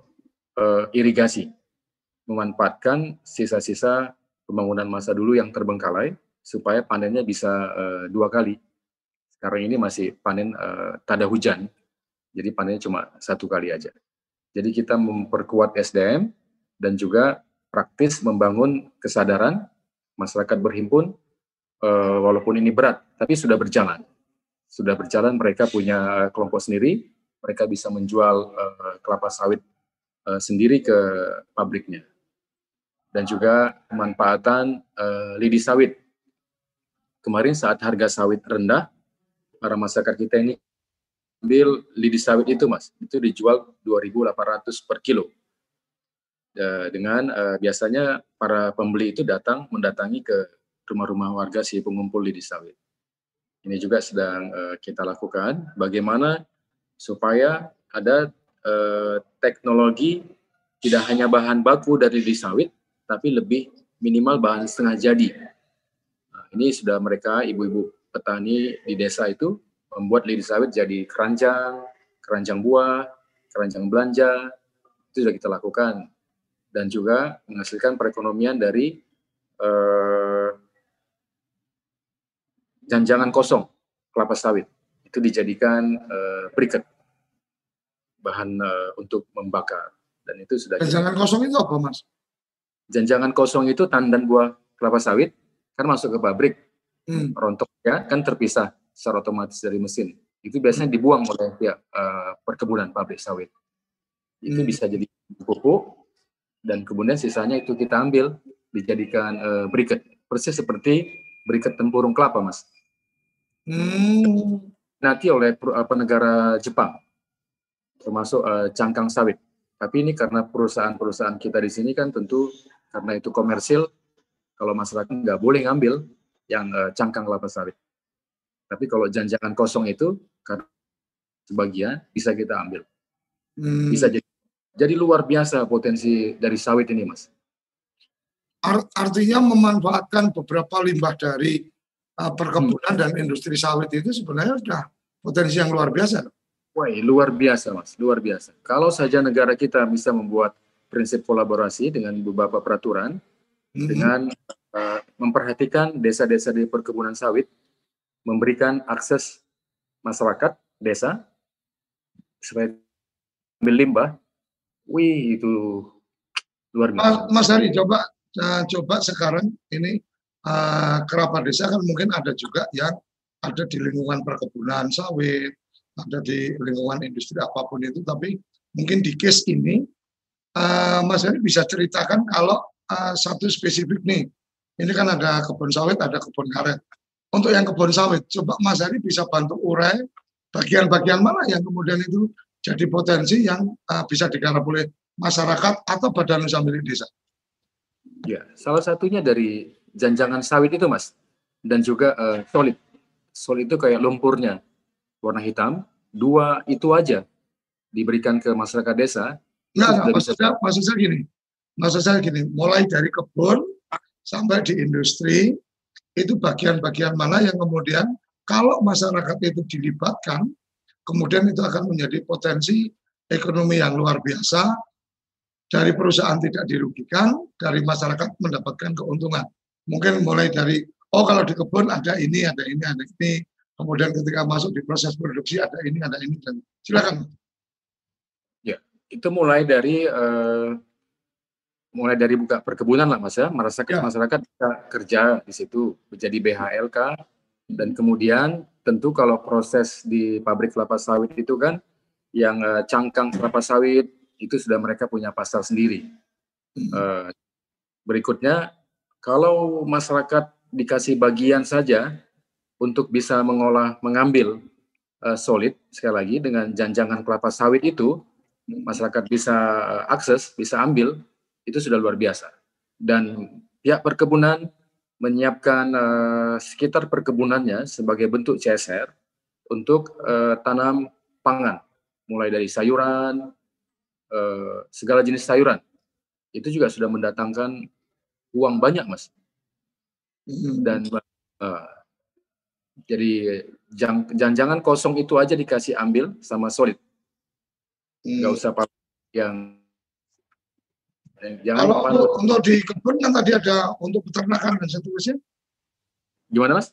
uh, irigasi, memanfaatkan sisa-sisa pembangunan masa dulu yang terbengkalai supaya panennya bisa uh, dua kali. Sekarang ini masih panen uh, tada hujan, jadi panennya cuma satu kali aja. Jadi kita memperkuat SDM dan juga praktis membangun kesadaran masyarakat berhimpun uh, walaupun ini berat, tapi sudah berjalan. sudah berjalan, mereka punya kelompok sendiri, mereka bisa menjual uh, kelapa sawit uh, sendiri ke pabriknya. Dan juga pemanfaatan uh, lidi sawit. Kemarin saat harga sawit rendah, para masyarakat kita ini ambil lidi sawit itu, Mas. Itu dijual 2.800 per kilo. dengan uh, biasanya para pembeli itu datang mendatangi ke rumah-rumah warga si pengumpul lidi sawit. Ini juga sedang uh, kita lakukan. Bagaimana supaya ada uh, teknologi tidak hanya bahan baku dari lidi sawit, tapi lebih minimal bahan setengah jadi. Nah, ini sudah mereka ibu-ibu petani di desa itu membuat lidi sawit jadi keranjang, keranjang buah, keranjang belanja. Itu sudah kita lakukan dan juga menghasilkan perekonomian dari uh, janjangan kosong kelapa sawit itu dijadikan uh, briket bahan uh, untuk membakar dan itu sudah janjangan kosong itu apa mas? Janjangan kosong itu tandan buah kelapa sawit kan masuk ke pabrik hmm. rontoknya kan terpisah secara otomatis dari mesin itu biasanya hmm. dibuang oleh pihak uh, perkebunan pabrik sawit itu hmm. bisa jadi pupuk dan kemudian sisanya itu kita ambil dijadikan uh, briket persis seperti briket tempurung kelapa mas Hmm. Nanti oleh apa negara Jepang, termasuk uh, cangkang sawit. Tapi ini karena perusahaan-perusahaan kita di sini kan tentu karena itu komersil, kalau masyarakat nggak boleh ngambil yang uh, cangkang kelapa sawit. Tapi kalau janjangan kosong itu karena sebagian bisa kita ambil. Hmm. Bisa jadi jadi luar biasa potensi dari sawit ini, Mas. Artinya memanfaatkan beberapa limbah dari uh, perkebunan hmm. dan industri sawit itu sebenarnya sudah potensi yang luar biasa. Wah, luar biasa, Mas, luar biasa. Kalau saja negara kita bisa membuat prinsip kolaborasi dengan beberapa peraturan, hmm. dengan uh, memperhatikan desa-desa di perkebunan sawit, memberikan akses masyarakat desa supaya ambil limbah, wih itu luar biasa. Mas, Mas Hari, coba uh, coba sekarang ini uh, kerabat desa kan mungkin ada juga yang ada di lingkungan perkebunan sawit, ada di lingkungan industri apa pun itu, tapi mungkin di case ini uh, Mas Heri bisa ceritakan kalau uh, satu spesifik nih, ini kan ada kebun sawit, ada kebun karet. Untuk yang kebun sawit, coba Mas Heri bisa bantu urai bagian-bagian mana yang kemudian itu jadi potensi yang uh, bisa digarap oleh masyarakat atau badan usaha milik desa. Ya, salah satunya dari janjangan sawit itu mas. Dan juga uh, solid. Solid itu kayak lumpurnya. Warna hitam dua itu aja diberikan ke masyarakat desa nah, nah maksudnya maksud saya gini maksud saya gini mulai dari kebun sampai di industri itu bagian-bagian mana yang kemudian kalau masyarakat itu dilibatkan kemudian itu akan menjadi potensi ekonomi yang luar biasa dari perusahaan tidak dirugikan, dari masyarakat mendapatkan keuntungan mungkin mulai dari oh kalau di kebun ada ini, ada ini, ada ini. Kemudian ketika masuk di proses produksi ada ini, ada ini dan silakan. Itu mulai dari uh, mulai dari buka perkebunan lah mas ya, merasakan ya. masyarakat bisa kerja di situ menjadi BHLK dan kemudian tentu kalau proses di pabrik kelapa sawit itu kan yang uh, cangkang kelapa sawit itu sudah mereka punya pasar sendiri. Uh, berikutnya kalau masyarakat dikasih bagian saja untuk bisa mengolah, mengambil uh, solid, sekali lagi dengan janjangan kelapa sawit itu, masyarakat bisa uh, akses, bisa ambil, itu sudah luar biasa. Dan pihak perkebunan menyiapkan uh, sekitar perkebunannya sebagai bentuk CSR untuk uh, tanam pangan, mulai dari sayuran, uh, segala jenis sayuran. Itu juga sudah mendatangkan uang banyak mas hmm. dan uh, jadi jang, jangan kosong itu aja dikasih ambil sama solid nggak hmm. usah yang jangan kalau untuk, untuk di kebun kan tadi ada untuk peternakan dan seterusnya gimana mas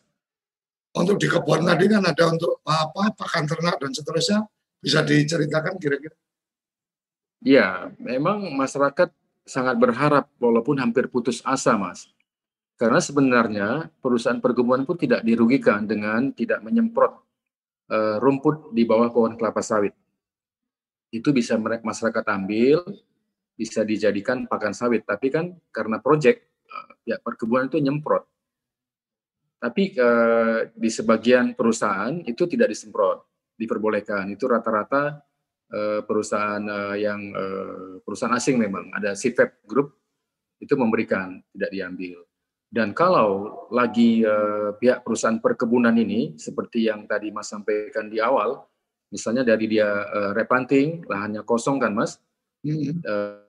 untuk di kebun tadi kan ada untuk apa pakan ternak dan seterusnya bisa diceritakan kira-kira Iya, memang masyarakat sangat berharap walaupun hampir putus asa, Mas. Karena sebenarnya perusahaan perkebunan pun tidak dirugikan dengan tidak menyemprot uh, rumput di bawah pohon kelapa sawit. Itu bisa masyarakat ambil, bisa dijadikan pakan sawit. Tapi kan karena proyek uh, ya perkebunan itu nyemprot. Tapi uh, di sebagian perusahaan itu tidak disemprot, diperbolehkan. Itu rata-rata uh, perusahaan uh, yang uh, perusahaan asing memang ada CFEP Group itu memberikan, tidak diambil. Dan kalau lagi uh, pihak perusahaan perkebunan ini, seperti yang tadi Mas sampaikan di awal, misalnya dari dia uh, replanting, lahannya kosong kan Mas, hmm. uh,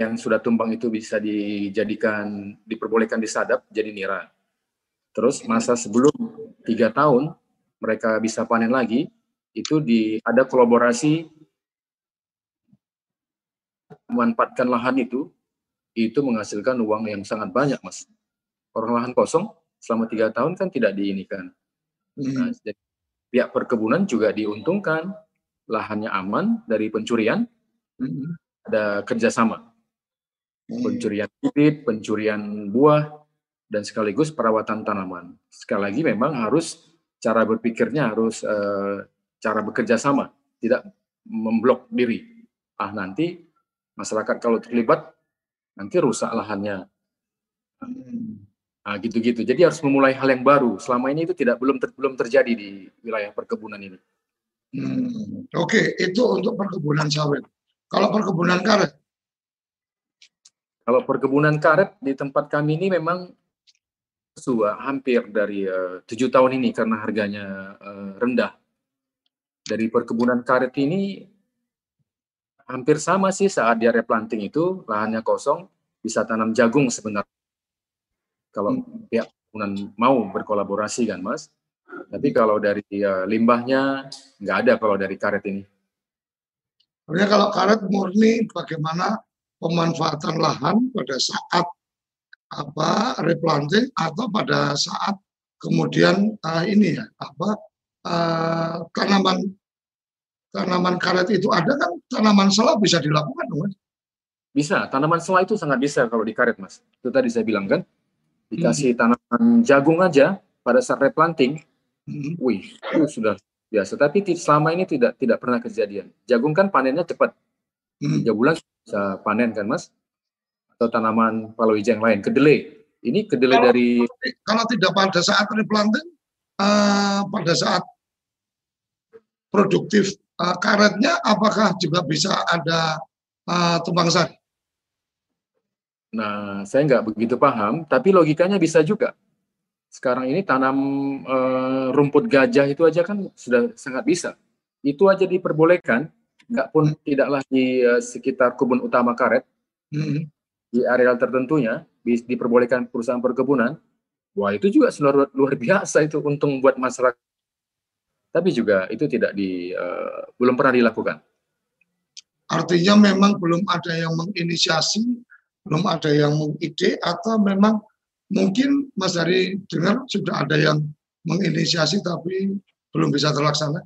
yang sudah tumbang itu bisa dijadikan, diperbolehkan disadap jadi nira. Terus masa sebelum tiga tahun mereka bisa panen lagi, itu di ada kolaborasi memanfaatkan lahan itu, itu menghasilkan uang yang sangat banyak, Mas orang lahan kosong selama tiga tahun kan tidak diinikan. Hmm. Nah, jadi pihak perkebunan juga diuntungkan, lahannya aman dari pencurian, hmm. ada kerjasama, hmm. pencurian bibit, pencurian buah, dan sekaligus perawatan tanaman. Sekali lagi memang harus cara berpikirnya harus uh, cara bekerja sama, tidak memblok diri. Ah nanti masyarakat kalau terlibat nanti rusak lahannya. Nah, gitu-gitu. Jadi harus memulai hal yang baru. Selama ini itu tidak belum ter, belum terjadi di wilayah perkebunan ini. Hmm, Oke, okay. itu untuk perkebunan sawit. Kalau perkebunan karet? Kalau perkebunan karet di tempat kami ini memang sudah hampir dari eh, tujuh uh, tahun ini karena harganya uh, rendah. Dari perkebunan karet ini hampir sama sih saat dia replanting itu lahannya kosong bisa tanam jagung sebenarnya kalau hmm. pihak perkebunan mau berkolaborasi kan mas. Tapi kalau dari uh, limbahnya nggak ada kalau dari karet ini. Sebenarnya kalau karet murni bagaimana pemanfaatan lahan pada saat apa replanting atau pada saat kemudian uh, ini ya apa uh, tanaman tanaman karet itu ada kan tanaman sela bisa dilakukan mas? Bisa, tanaman sela itu sangat bisa kalau di karet mas. Itu tadi saya bilang kan dikasih hmm. tanaman jagung aja pada saat replanting, hmm. wih itu sudah biasa. Tapi selama ini tidak tidak pernah kejadian. Jagung kan panennya cepat, hmm. tiga bulan bisa panen kan mas? Atau tanaman palawija yang lain, kedelai. Ini kedelai kalau, dari kalau tidak pada saat replanting, uh, pada saat produktif uh, karetnya, apakah juga bisa ada uh, tumpang sari? Nah, saya nggak begitu paham, tapi logikanya bisa juga. Sekarang ini tanam e, rumput gajah itu aja kan sudah sangat bisa. Itu aja diperbolehkan, nggak pun tidaklah di e, sekitar kebun utama karet, hmm. di area tertentunya diperbolehkan perusahaan perkebunan. Wah itu juga luar, luar biasa itu untung buat masyarakat. Tapi juga itu tidak di e, belum pernah dilakukan. Artinya memang belum ada yang menginisiasi belum ada yang mengide atau memang mungkin Mas Dari dengar sudah ada yang menginisiasi tapi belum bisa terlaksana?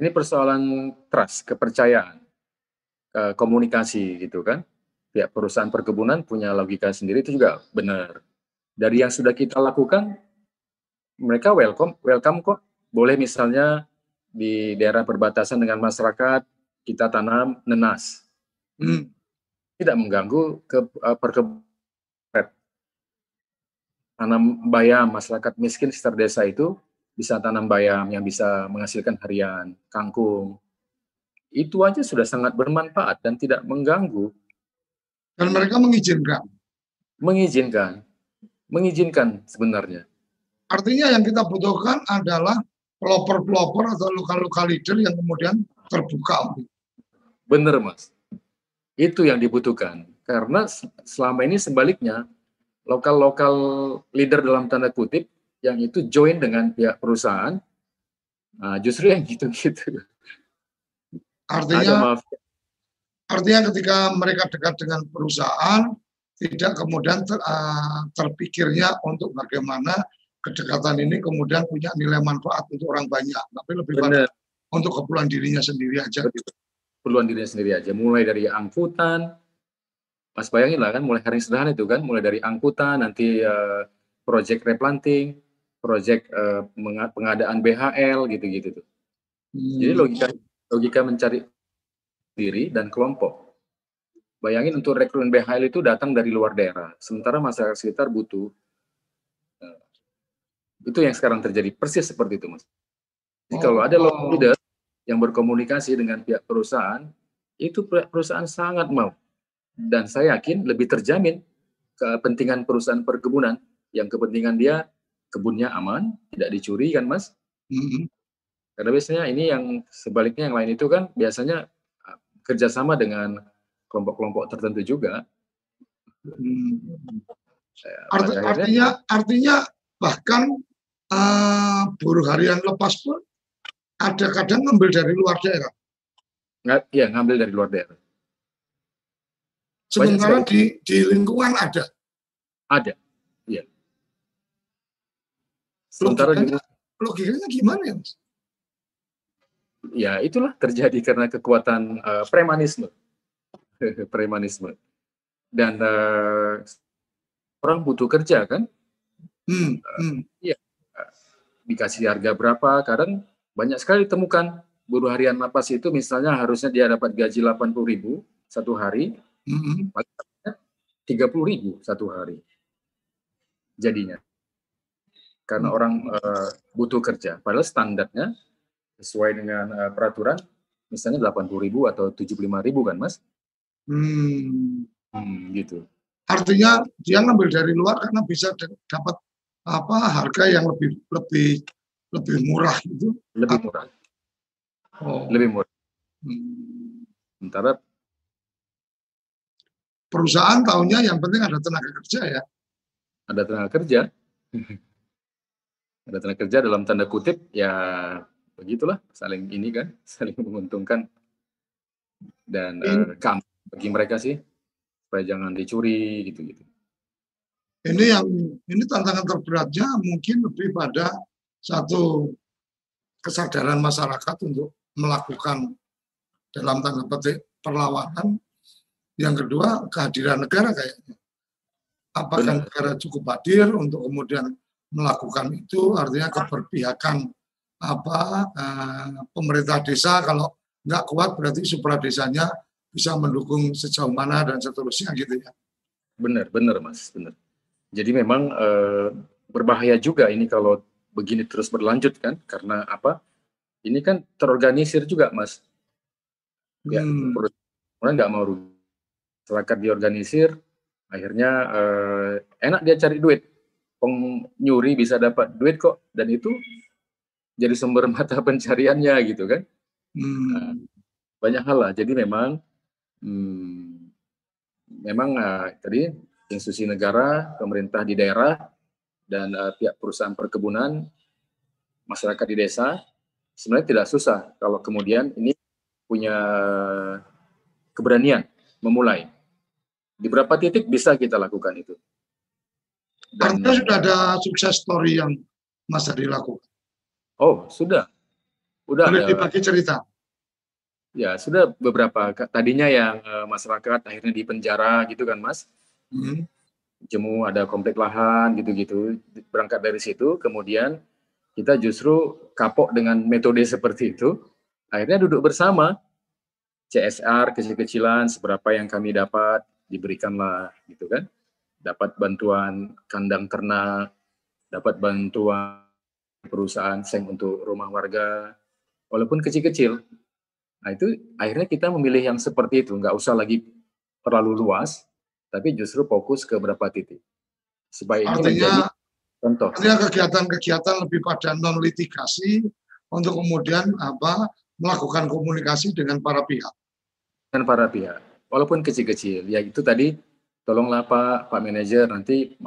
Ini persoalan trust, kepercayaan, komunikasi gitu kan. Pihak perusahaan perkebunan punya logika sendiri itu juga benar. Dari yang sudah kita lakukan, mereka welcome, welcome kok. Boleh misalnya di daerah perbatasan dengan masyarakat kita tanam nenas. Hmm tidak mengganggu ke uh, perkebunan. Tanam bayam masyarakat miskin sekitar desa itu bisa tanam bayam yang bisa menghasilkan harian kangkung. Itu aja sudah sangat bermanfaat dan tidak mengganggu. Dan mereka mengizinkan? Mengizinkan. Mengizinkan sebenarnya. Artinya yang kita butuhkan adalah pelopor-pelopor atau lokal-lokal leader yang kemudian terbuka. Benar mas itu yang dibutuhkan. Karena selama ini sebaliknya, lokal-lokal leader dalam tanda kutip, yang itu join dengan pihak perusahaan, nah justru yang gitu-gitu. Artinya, artinya ketika mereka dekat dengan perusahaan, tidak kemudian ter, uh, terpikirnya untuk bagaimana kedekatan ini kemudian punya nilai manfaat untuk orang banyak, tapi lebih pada untuk keperluan dirinya sendiri aja. Betul perluan dirinya sendiri aja. Mulai dari angkutan, Mas bayangin lah kan, mulai hari sederhana itu kan, mulai dari angkutan, nanti uh, project replanting, proyek uh, pengadaan BHL gitu-gitu tuh. Hmm. Jadi logika logika mencari diri dan kelompok. Bayangin untuk rekrutmen BHL itu datang dari luar daerah, sementara masyarakat sekitar butuh. Uh, itu yang sekarang terjadi persis seperti itu, mas. Jadi oh. kalau ada local leader yang berkomunikasi dengan pihak perusahaan, itu perusahaan sangat mau. Dan saya yakin lebih terjamin kepentingan perusahaan perkebunan yang kepentingan dia kebunnya aman, tidak dicuri kan mas? Mm-hmm. Karena biasanya ini yang sebaliknya yang lain itu kan biasanya ah, kerjasama dengan kelompok-kelompok tertentu juga. Hmm. Arti, artinya artinya bahkan uh, buruh harian lepas pun ada kadang ngambil dari luar daerah. Nggak, ya ngambil dari luar daerah. Sementara di, di lingkungan ada. Ada, iya. Sementara logikanya, di, logikanya gimana ya, Mas? Ya itulah terjadi karena kekuatan uh, premanisme, premanisme. Dan uh, orang butuh kerja kan? Hmm, hmm. Uh, dikasih harga berapa? Kadang banyak sekali ditemukan buruh harian lapas itu misalnya harusnya dia dapat gaji 80 ribu satu hari, mm-hmm. tiga puluh ribu satu hari jadinya karena mm-hmm. orang uh, butuh kerja padahal standarnya sesuai dengan uh, peraturan misalnya delapan puluh ribu atau tujuh puluh lima ribu kan mas hmm. Hmm, gitu artinya dia ngambil dari luar karena bisa dapat apa harga yang lebih lebih lebih murah itu lebih murah oh. lebih murah hmm. sementara perusahaan tahunya yang penting ada tenaga kerja ya. Ada tenaga kerja. ada tenaga kerja dalam tanda kutip ya begitulah saling ini kan saling menguntungkan dan uh, bagi mereka sih supaya jangan dicuri gitu-gitu. Ini yang ini tantangan terberatnya mungkin lebih pada satu kesadaran masyarakat untuk melakukan dalam tanda petik perlawanan yang kedua, kehadiran negara kayaknya. Apakah Benar. negara cukup hadir untuk kemudian melakukan itu? Artinya keberpihakan apa eh, pemerintah desa kalau nggak kuat berarti supra desanya bisa mendukung sejauh mana dan seterusnya gitu ya. Benar, benar mas, benar. Jadi memang eh, berbahaya juga ini kalau begini terus berlanjut kan, karena apa? Ini kan terorganisir juga mas. Ya, hmm. orang nggak mau rugi masyarakat diorganisir, akhirnya eh, enak dia cari duit. Pengnyuri bisa dapat duit kok, dan itu jadi sumber mata pencariannya gitu kan. Hmm. Nah, banyak hal lah. Jadi memang hmm, memang uh, tadi institusi negara, pemerintah di daerah, dan uh, pihak perusahaan perkebunan, masyarakat di desa, sebenarnya tidak susah kalau kemudian ini punya keberanian memulai. Di beberapa titik bisa kita lakukan itu. Dan, Artinya sudah ada sukses story yang Mas Hadi lakukan? Oh, sudah. Udah Boleh dibagi cerita? Ya, sudah beberapa. Tadinya yang uh, masyarakat akhirnya di penjara gitu kan, Mas. Hmm. Jemu ada komplek lahan gitu-gitu. Berangkat dari situ, kemudian kita justru kapok dengan metode seperti itu. Akhirnya duduk bersama, CSR kecil-kecilan, seberapa yang kami dapat, diberikanlah gitu kan. Dapat bantuan kandang ternak dapat bantuan perusahaan seng untuk rumah warga walaupun kecil-kecil. Nah itu akhirnya kita memilih yang seperti itu. Nggak usah lagi terlalu luas tapi justru fokus ke beberapa titik supaya ini artinya contoh artinya kegiatan-kegiatan lebih pada non litigasi untuk kemudian apa melakukan komunikasi dengan para pihak dengan para pihak walaupun kecil-kecil. Ya itu tadi, tolonglah Pak, Pak Manajer, nanti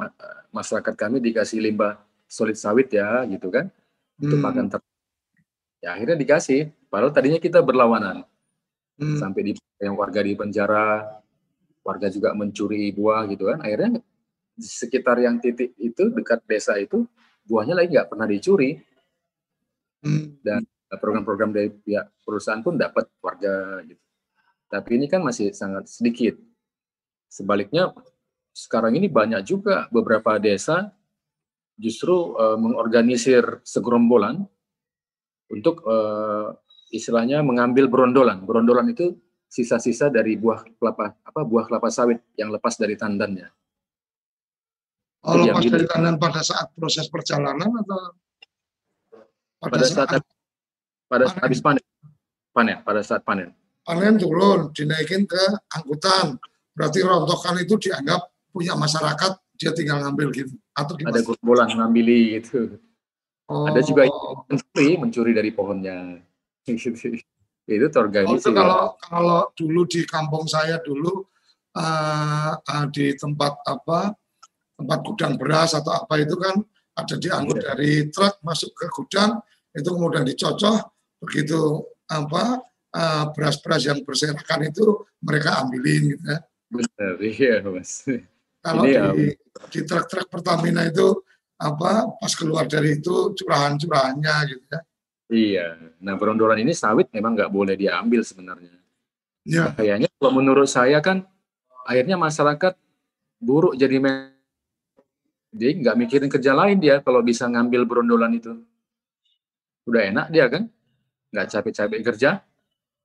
masyarakat kami dikasih limbah solid sawit ya, gitu kan, untuk hmm. makan ter Ya akhirnya dikasih, padahal tadinya kita berlawanan. Hmm. Sampai di yang warga di penjara, warga juga mencuri buah gitu kan. Akhirnya di sekitar yang titik itu dekat desa itu buahnya lagi nggak pernah dicuri. Hmm. Dan program-program dari pihak perusahaan pun dapat warga gitu. Tapi ini kan masih sangat sedikit. Sebaliknya sekarang ini banyak juga beberapa desa justru uh, mengorganisir segerombolan untuk uh, istilahnya mengambil berondolan. Berondolan itu sisa-sisa dari buah kelapa apa buah kelapa sawit yang lepas dari tandannya. Oh, lepas dari tandan pada saat proses perjalanan atau pada, pada saat, saat pada saat habis panen. Panen, pada saat panen. Panen turun, dinaikin ke angkutan. Berarti rontokan itu dianggap punya masyarakat, dia tinggal ngambil gitu. Atau? Ada gerombolan ngambil gitu. Oh. Ada juga mencuri, mencuri dari pohonnya. itu terorganisir. Oh, kalau kalau dulu di kampung saya dulu uh, uh, di tempat apa tempat gudang beras atau apa itu kan ada diangkut yeah. dari truk masuk ke gudang itu kemudian dicocok begitu apa uh, beras-beras yang berserakan itu mereka ambilin gitu ya. Benar, iya mas. Kalau Ini di, ya. di truk-truk Pertamina itu apa pas keluar dari itu curahan-curahannya gitu ya. Iya. Nah berondolan ini sawit memang nggak boleh diambil sebenarnya. Ya. Kayaknya kalau menurut saya kan akhirnya masyarakat buruk jadi dia nggak mikirin kerja lain dia kalau bisa ngambil berondolan itu. Udah enak dia kan, nggak capek-capek kerja.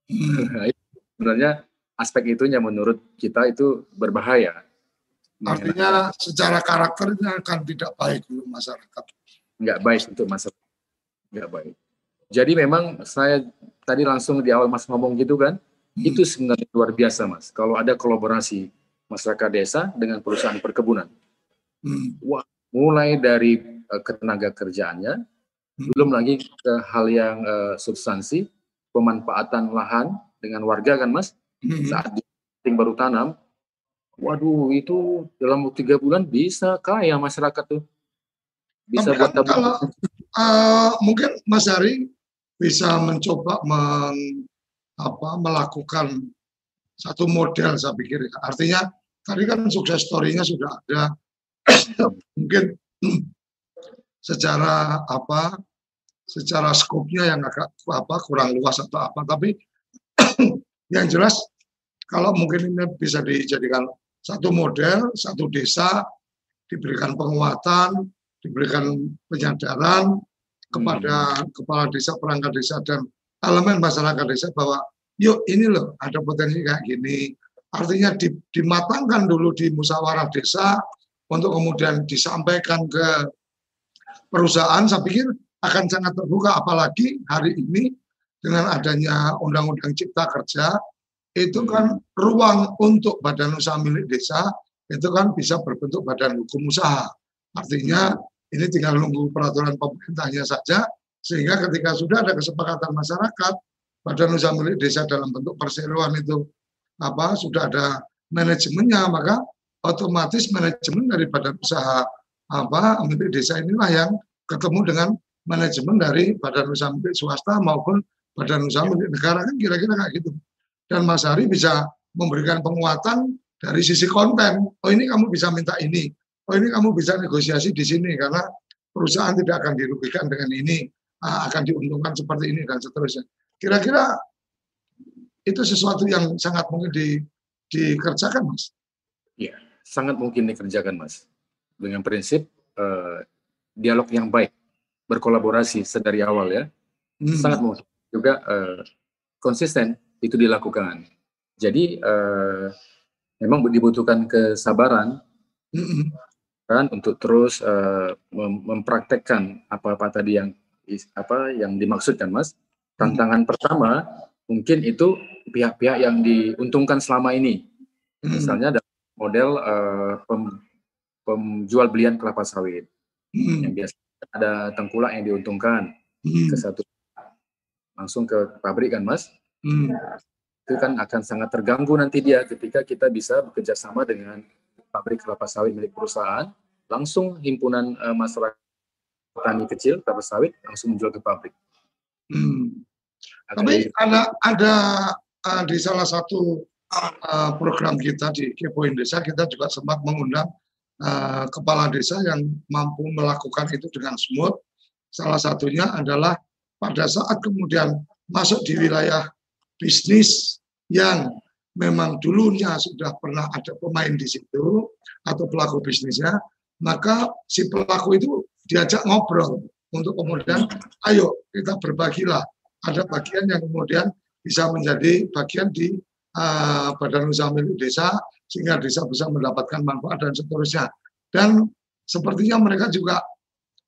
Hmm. Sebenarnya aspek itunya menurut kita itu berbahaya. Artinya secara karakternya akan tidak baik untuk masyarakat. Nggak baik untuk masyarakat. Nggak baik. Jadi memang saya tadi langsung di awal Mas ngomong gitu kan, hmm. itu sebenarnya luar biasa Mas. Kalau ada kolaborasi masyarakat desa dengan perusahaan perkebunan. Hmm. Wah, mulai dari uh, ketenaga kerjaannya, hmm. belum lagi ke hal yang uh, substansi, pemanfaatan lahan dengan warga kan Mas, hmm. saat di baru tanam, Waduh, itu dalam tiga bulan bisa kaya masyarakat tuh. Bisa Tapi buat kan kalau uh, mungkin Mas Hari bisa mencoba men, apa, melakukan satu model saya pikir. Artinya tadi kan sukses story-nya sudah ada. mungkin secara apa secara skopnya yang agak apa kurang luas atau apa tapi yang jelas kalau mungkin ini bisa dijadikan satu model, satu desa diberikan penguatan, diberikan penyadaran kepada hmm. kepala desa, perangkat desa dan elemen masyarakat desa bahwa yuk ini loh ada potensi kayak gini. Artinya dimatangkan dulu di musyawarah desa untuk kemudian disampaikan ke perusahaan. Saya pikir akan sangat terbuka apalagi hari ini dengan adanya Undang-Undang Cipta Kerja itu kan ruang untuk badan usaha milik desa itu kan bisa berbentuk badan hukum usaha. Artinya ini tinggal nunggu peraturan pemerintahnya saja sehingga ketika sudah ada kesepakatan masyarakat badan usaha milik desa dalam bentuk perseroan itu apa sudah ada manajemennya maka otomatis manajemen dari badan usaha apa milik desa inilah yang ketemu dengan manajemen dari badan usaha milik swasta maupun badan usaha milik negara kan kira-kira kayak gitu dan Mas Hari bisa memberikan penguatan dari sisi konten. Oh ini kamu bisa minta ini. Oh ini kamu bisa negosiasi di sini karena perusahaan tidak akan dirugikan dengan ini, ah, akan diuntungkan seperti ini dan seterusnya. Kira-kira itu sesuatu yang sangat mungkin di, dikerjakan, Mas. Iya, sangat mungkin dikerjakan, Mas. Dengan prinsip uh, dialog yang baik, berkolaborasi sedari awal ya, hmm. sangat mungkin juga uh, konsisten itu dilakukan. Jadi uh, memang dibutuhkan kesabaran kan untuk terus uh, mem mempraktekkan apa-apa tadi yang apa yang dimaksudkan Mas. Tantangan pertama mungkin itu pihak-pihak yang diuntungkan selama ini. Misalnya ada model uh, pem, pemjual belian kelapa sawit. Yang biasa ada tengkulak yang diuntungkan ke satu langsung ke pabrik kan Mas. Hmm. Itu kan akan sangat terganggu nanti dia ketika kita bisa bekerja sama dengan pabrik kelapa sawit milik perusahaan, langsung himpunan uh, masyarakat petani kecil kelapa sawit langsung menjual ke pabrik. Hmm. Tapi ada ada uh, di salah satu uh, program kita di Kepoin Desa kita juga sempat mengundang uh, kepala desa yang mampu melakukan itu dengan smooth. Salah satunya adalah pada saat kemudian masuk di wilayah bisnis yang memang dulunya sudah pernah ada pemain di situ atau pelaku bisnisnya, maka si pelaku itu diajak ngobrol untuk kemudian ayo kita berbagilah. Ada bagian yang kemudian bisa menjadi bagian di uh, badan usaha milik desa sehingga desa bisa mendapatkan manfaat dan seterusnya. Dan sepertinya mereka juga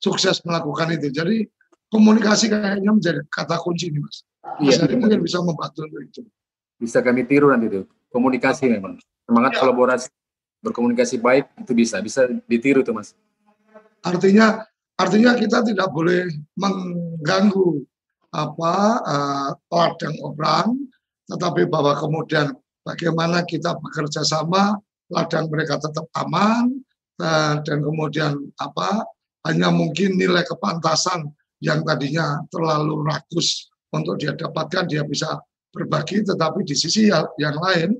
sukses melakukan itu. Jadi komunikasi kayaknya menjadi kata kunci ini mas. Iya, jadi mungkin bisa membantu untuk itu. Bisa kami tiru nanti itu komunikasi memang. Semangat ya. kolaborasi berkomunikasi baik itu bisa bisa ditiru tuh mas. Artinya artinya kita tidak boleh mengganggu apa uh, ladang orang tetapi bahwa kemudian bagaimana kita bekerja sama ladang mereka tetap aman dan, dan kemudian apa hanya mungkin nilai kepantasan yang tadinya terlalu rakus untuk dia dapatkan dia bisa berbagi tetapi di sisi yang lain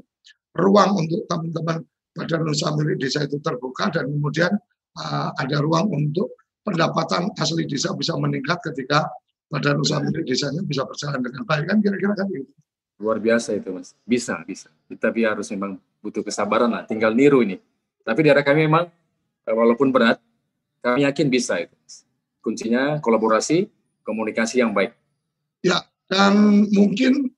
ruang untuk teman-teman badan usaha milik desa itu terbuka dan kemudian uh, ada ruang untuk pendapatan asli desa bisa meningkat ketika badan usaha milik desanya bisa berjalan dengan baik kan kira-kira kan gitu. Luar biasa itu mas, bisa bisa. Tapi harus memang butuh kesabaran lah, tinggal niru ini. Tapi di arah kami memang eh, walaupun berat, kami yakin bisa itu. Kuncinya kolaborasi, komunikasi yang baik. Ya, dan mungkin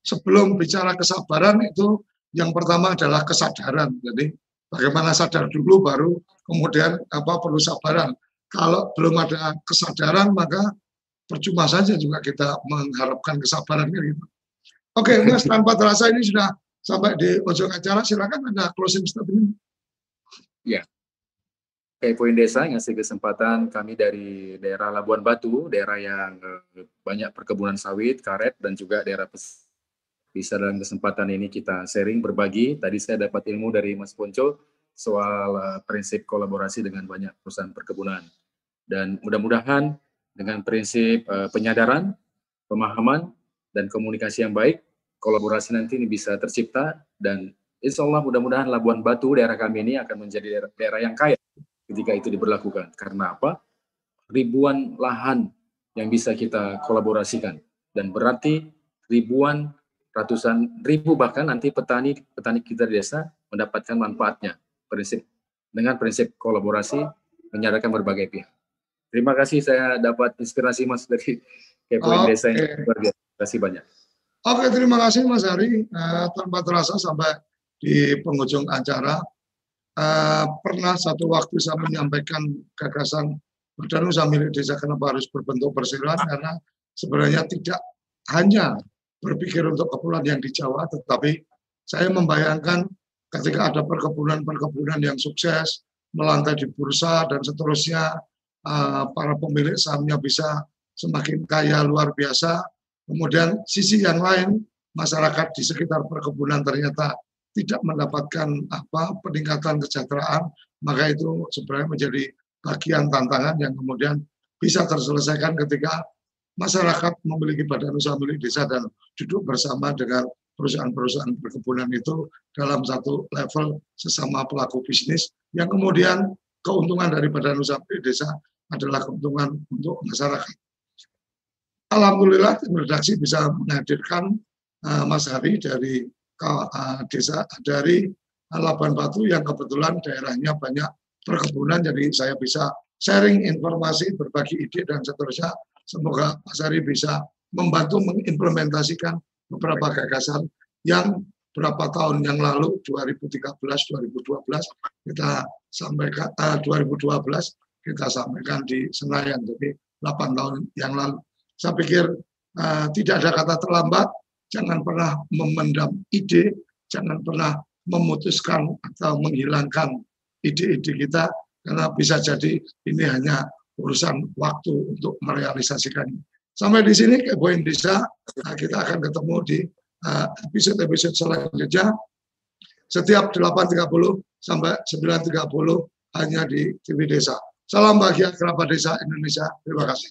sebelum bicara kesabaran itu yang pertama adalah kesadaran. Jadi bagaimana sadar dulu baru kemudian apa perlu sabaran. Kalau belum ada kesadaran maka percuma saja juga kita mengharapkan kesabaran gitu. Oke, Mas tanpa terasa ini sudah sampai di ujung acara. Silakan ada closing statement. Ya. Oke, poin desa ngasih kesempatan kami dari daerah Labuan Batu, daerah yang eh, banyak perkebunan sawit, karet, dan juga daerah pes bisa dalam kesempatan ini kita sharing, berbagi. Tadi saya dapat ilmu dari Mas Ponco soal uh, prinsip kolaborasi dengan banyak perusahaan perkebunan. Dan mudah-mudahan dengan prinsip uh, penyadaran, pemahaman, dan komunikasi yang baik, kolaborasi nanti ini bisa tercipta dan insya Allah mudah-mudahan Labuan Batu daerah kami ini akan menjadi daerah yang kaya ketika itu diberlakukan. Karena apa? Ribuan lahan yang bisa kita kolaborasikan dan berarti ribuan ratusan ribu bahkan nanti petani petani kita di desa mendapatkan manfaatnya prinsip dengan prinsip kolaborasi menyadarkan berbagai pihak. Terima kasih saya dapat inspirasi Mas dari Kepoin okay. Desa ini. Terima kasih banyak. Oke, terima kasih Mas Hari. Uh, tanpa terasa sampai di penghujung acara. Uh, pernah satu waktu saya menyampaikan gagasan badan usaha milik desa kenapa harus berbentuk perseroan karena sebenarnya tidak hanya berpikir untuk kepulauan yang di Jawa, tetapi saya membayangkan ketika ada perkebunan-perkebunan yang sukses, melantai di bursa dan seterusnya, eh, para pemilik sahamnya bisa semakin kaya luar biasa. Kemudian sisi yang lain, masyarakat di sekitar perkebunan ternyata tidak mendapatkan apa peningkatan kesejahteraan, maka itu sebenarnya menjadi bagian tantangan yang kemudian bisa terselesaikan ketika masyarakat memiliki badan usaha milik desa dan duduk bersama dengan perusahaan-perusahaan perkebunan itu dalam satu level sesama pelaku bisnis. Yang kemudian keuntungan dari badan usaha milik desa adalah keuntungan untuk masyarakat. Alhamdulillah tim redaksi bisa menghadirkan uh, Mas Hari dari uh, desa dari Labuan Batu yang kebetulan daerahnya banyak perkebunan. Jadi saya bisa sharing informasi, berbagi ide dan seterusnya Semoga Mas Ari bisa membantu mengimplementasikan beberapa gagasan yang berapa tahun yang lalu 2013 2012 kita sampaikan uh, 2012 kita sampaikan di Senayan jadi 8 tahun yang lalu. Saya pikir uh, tidak ada kata terlambat jangan pernah memendam ide jangan pernah memutuskan atau menghilangkan ide-ide kita karena bisa jadi ini hanya urusan waktu untuk merealisasikannya. Sampai di sini Kepo Indonesia, nah kita akan ketemu di uh, episode-episode selanjutnya setiap 8.30 sampai 9.30 hanya di TV Desa. Salam bahagia kerabat desa Indonesia. Terima kasih.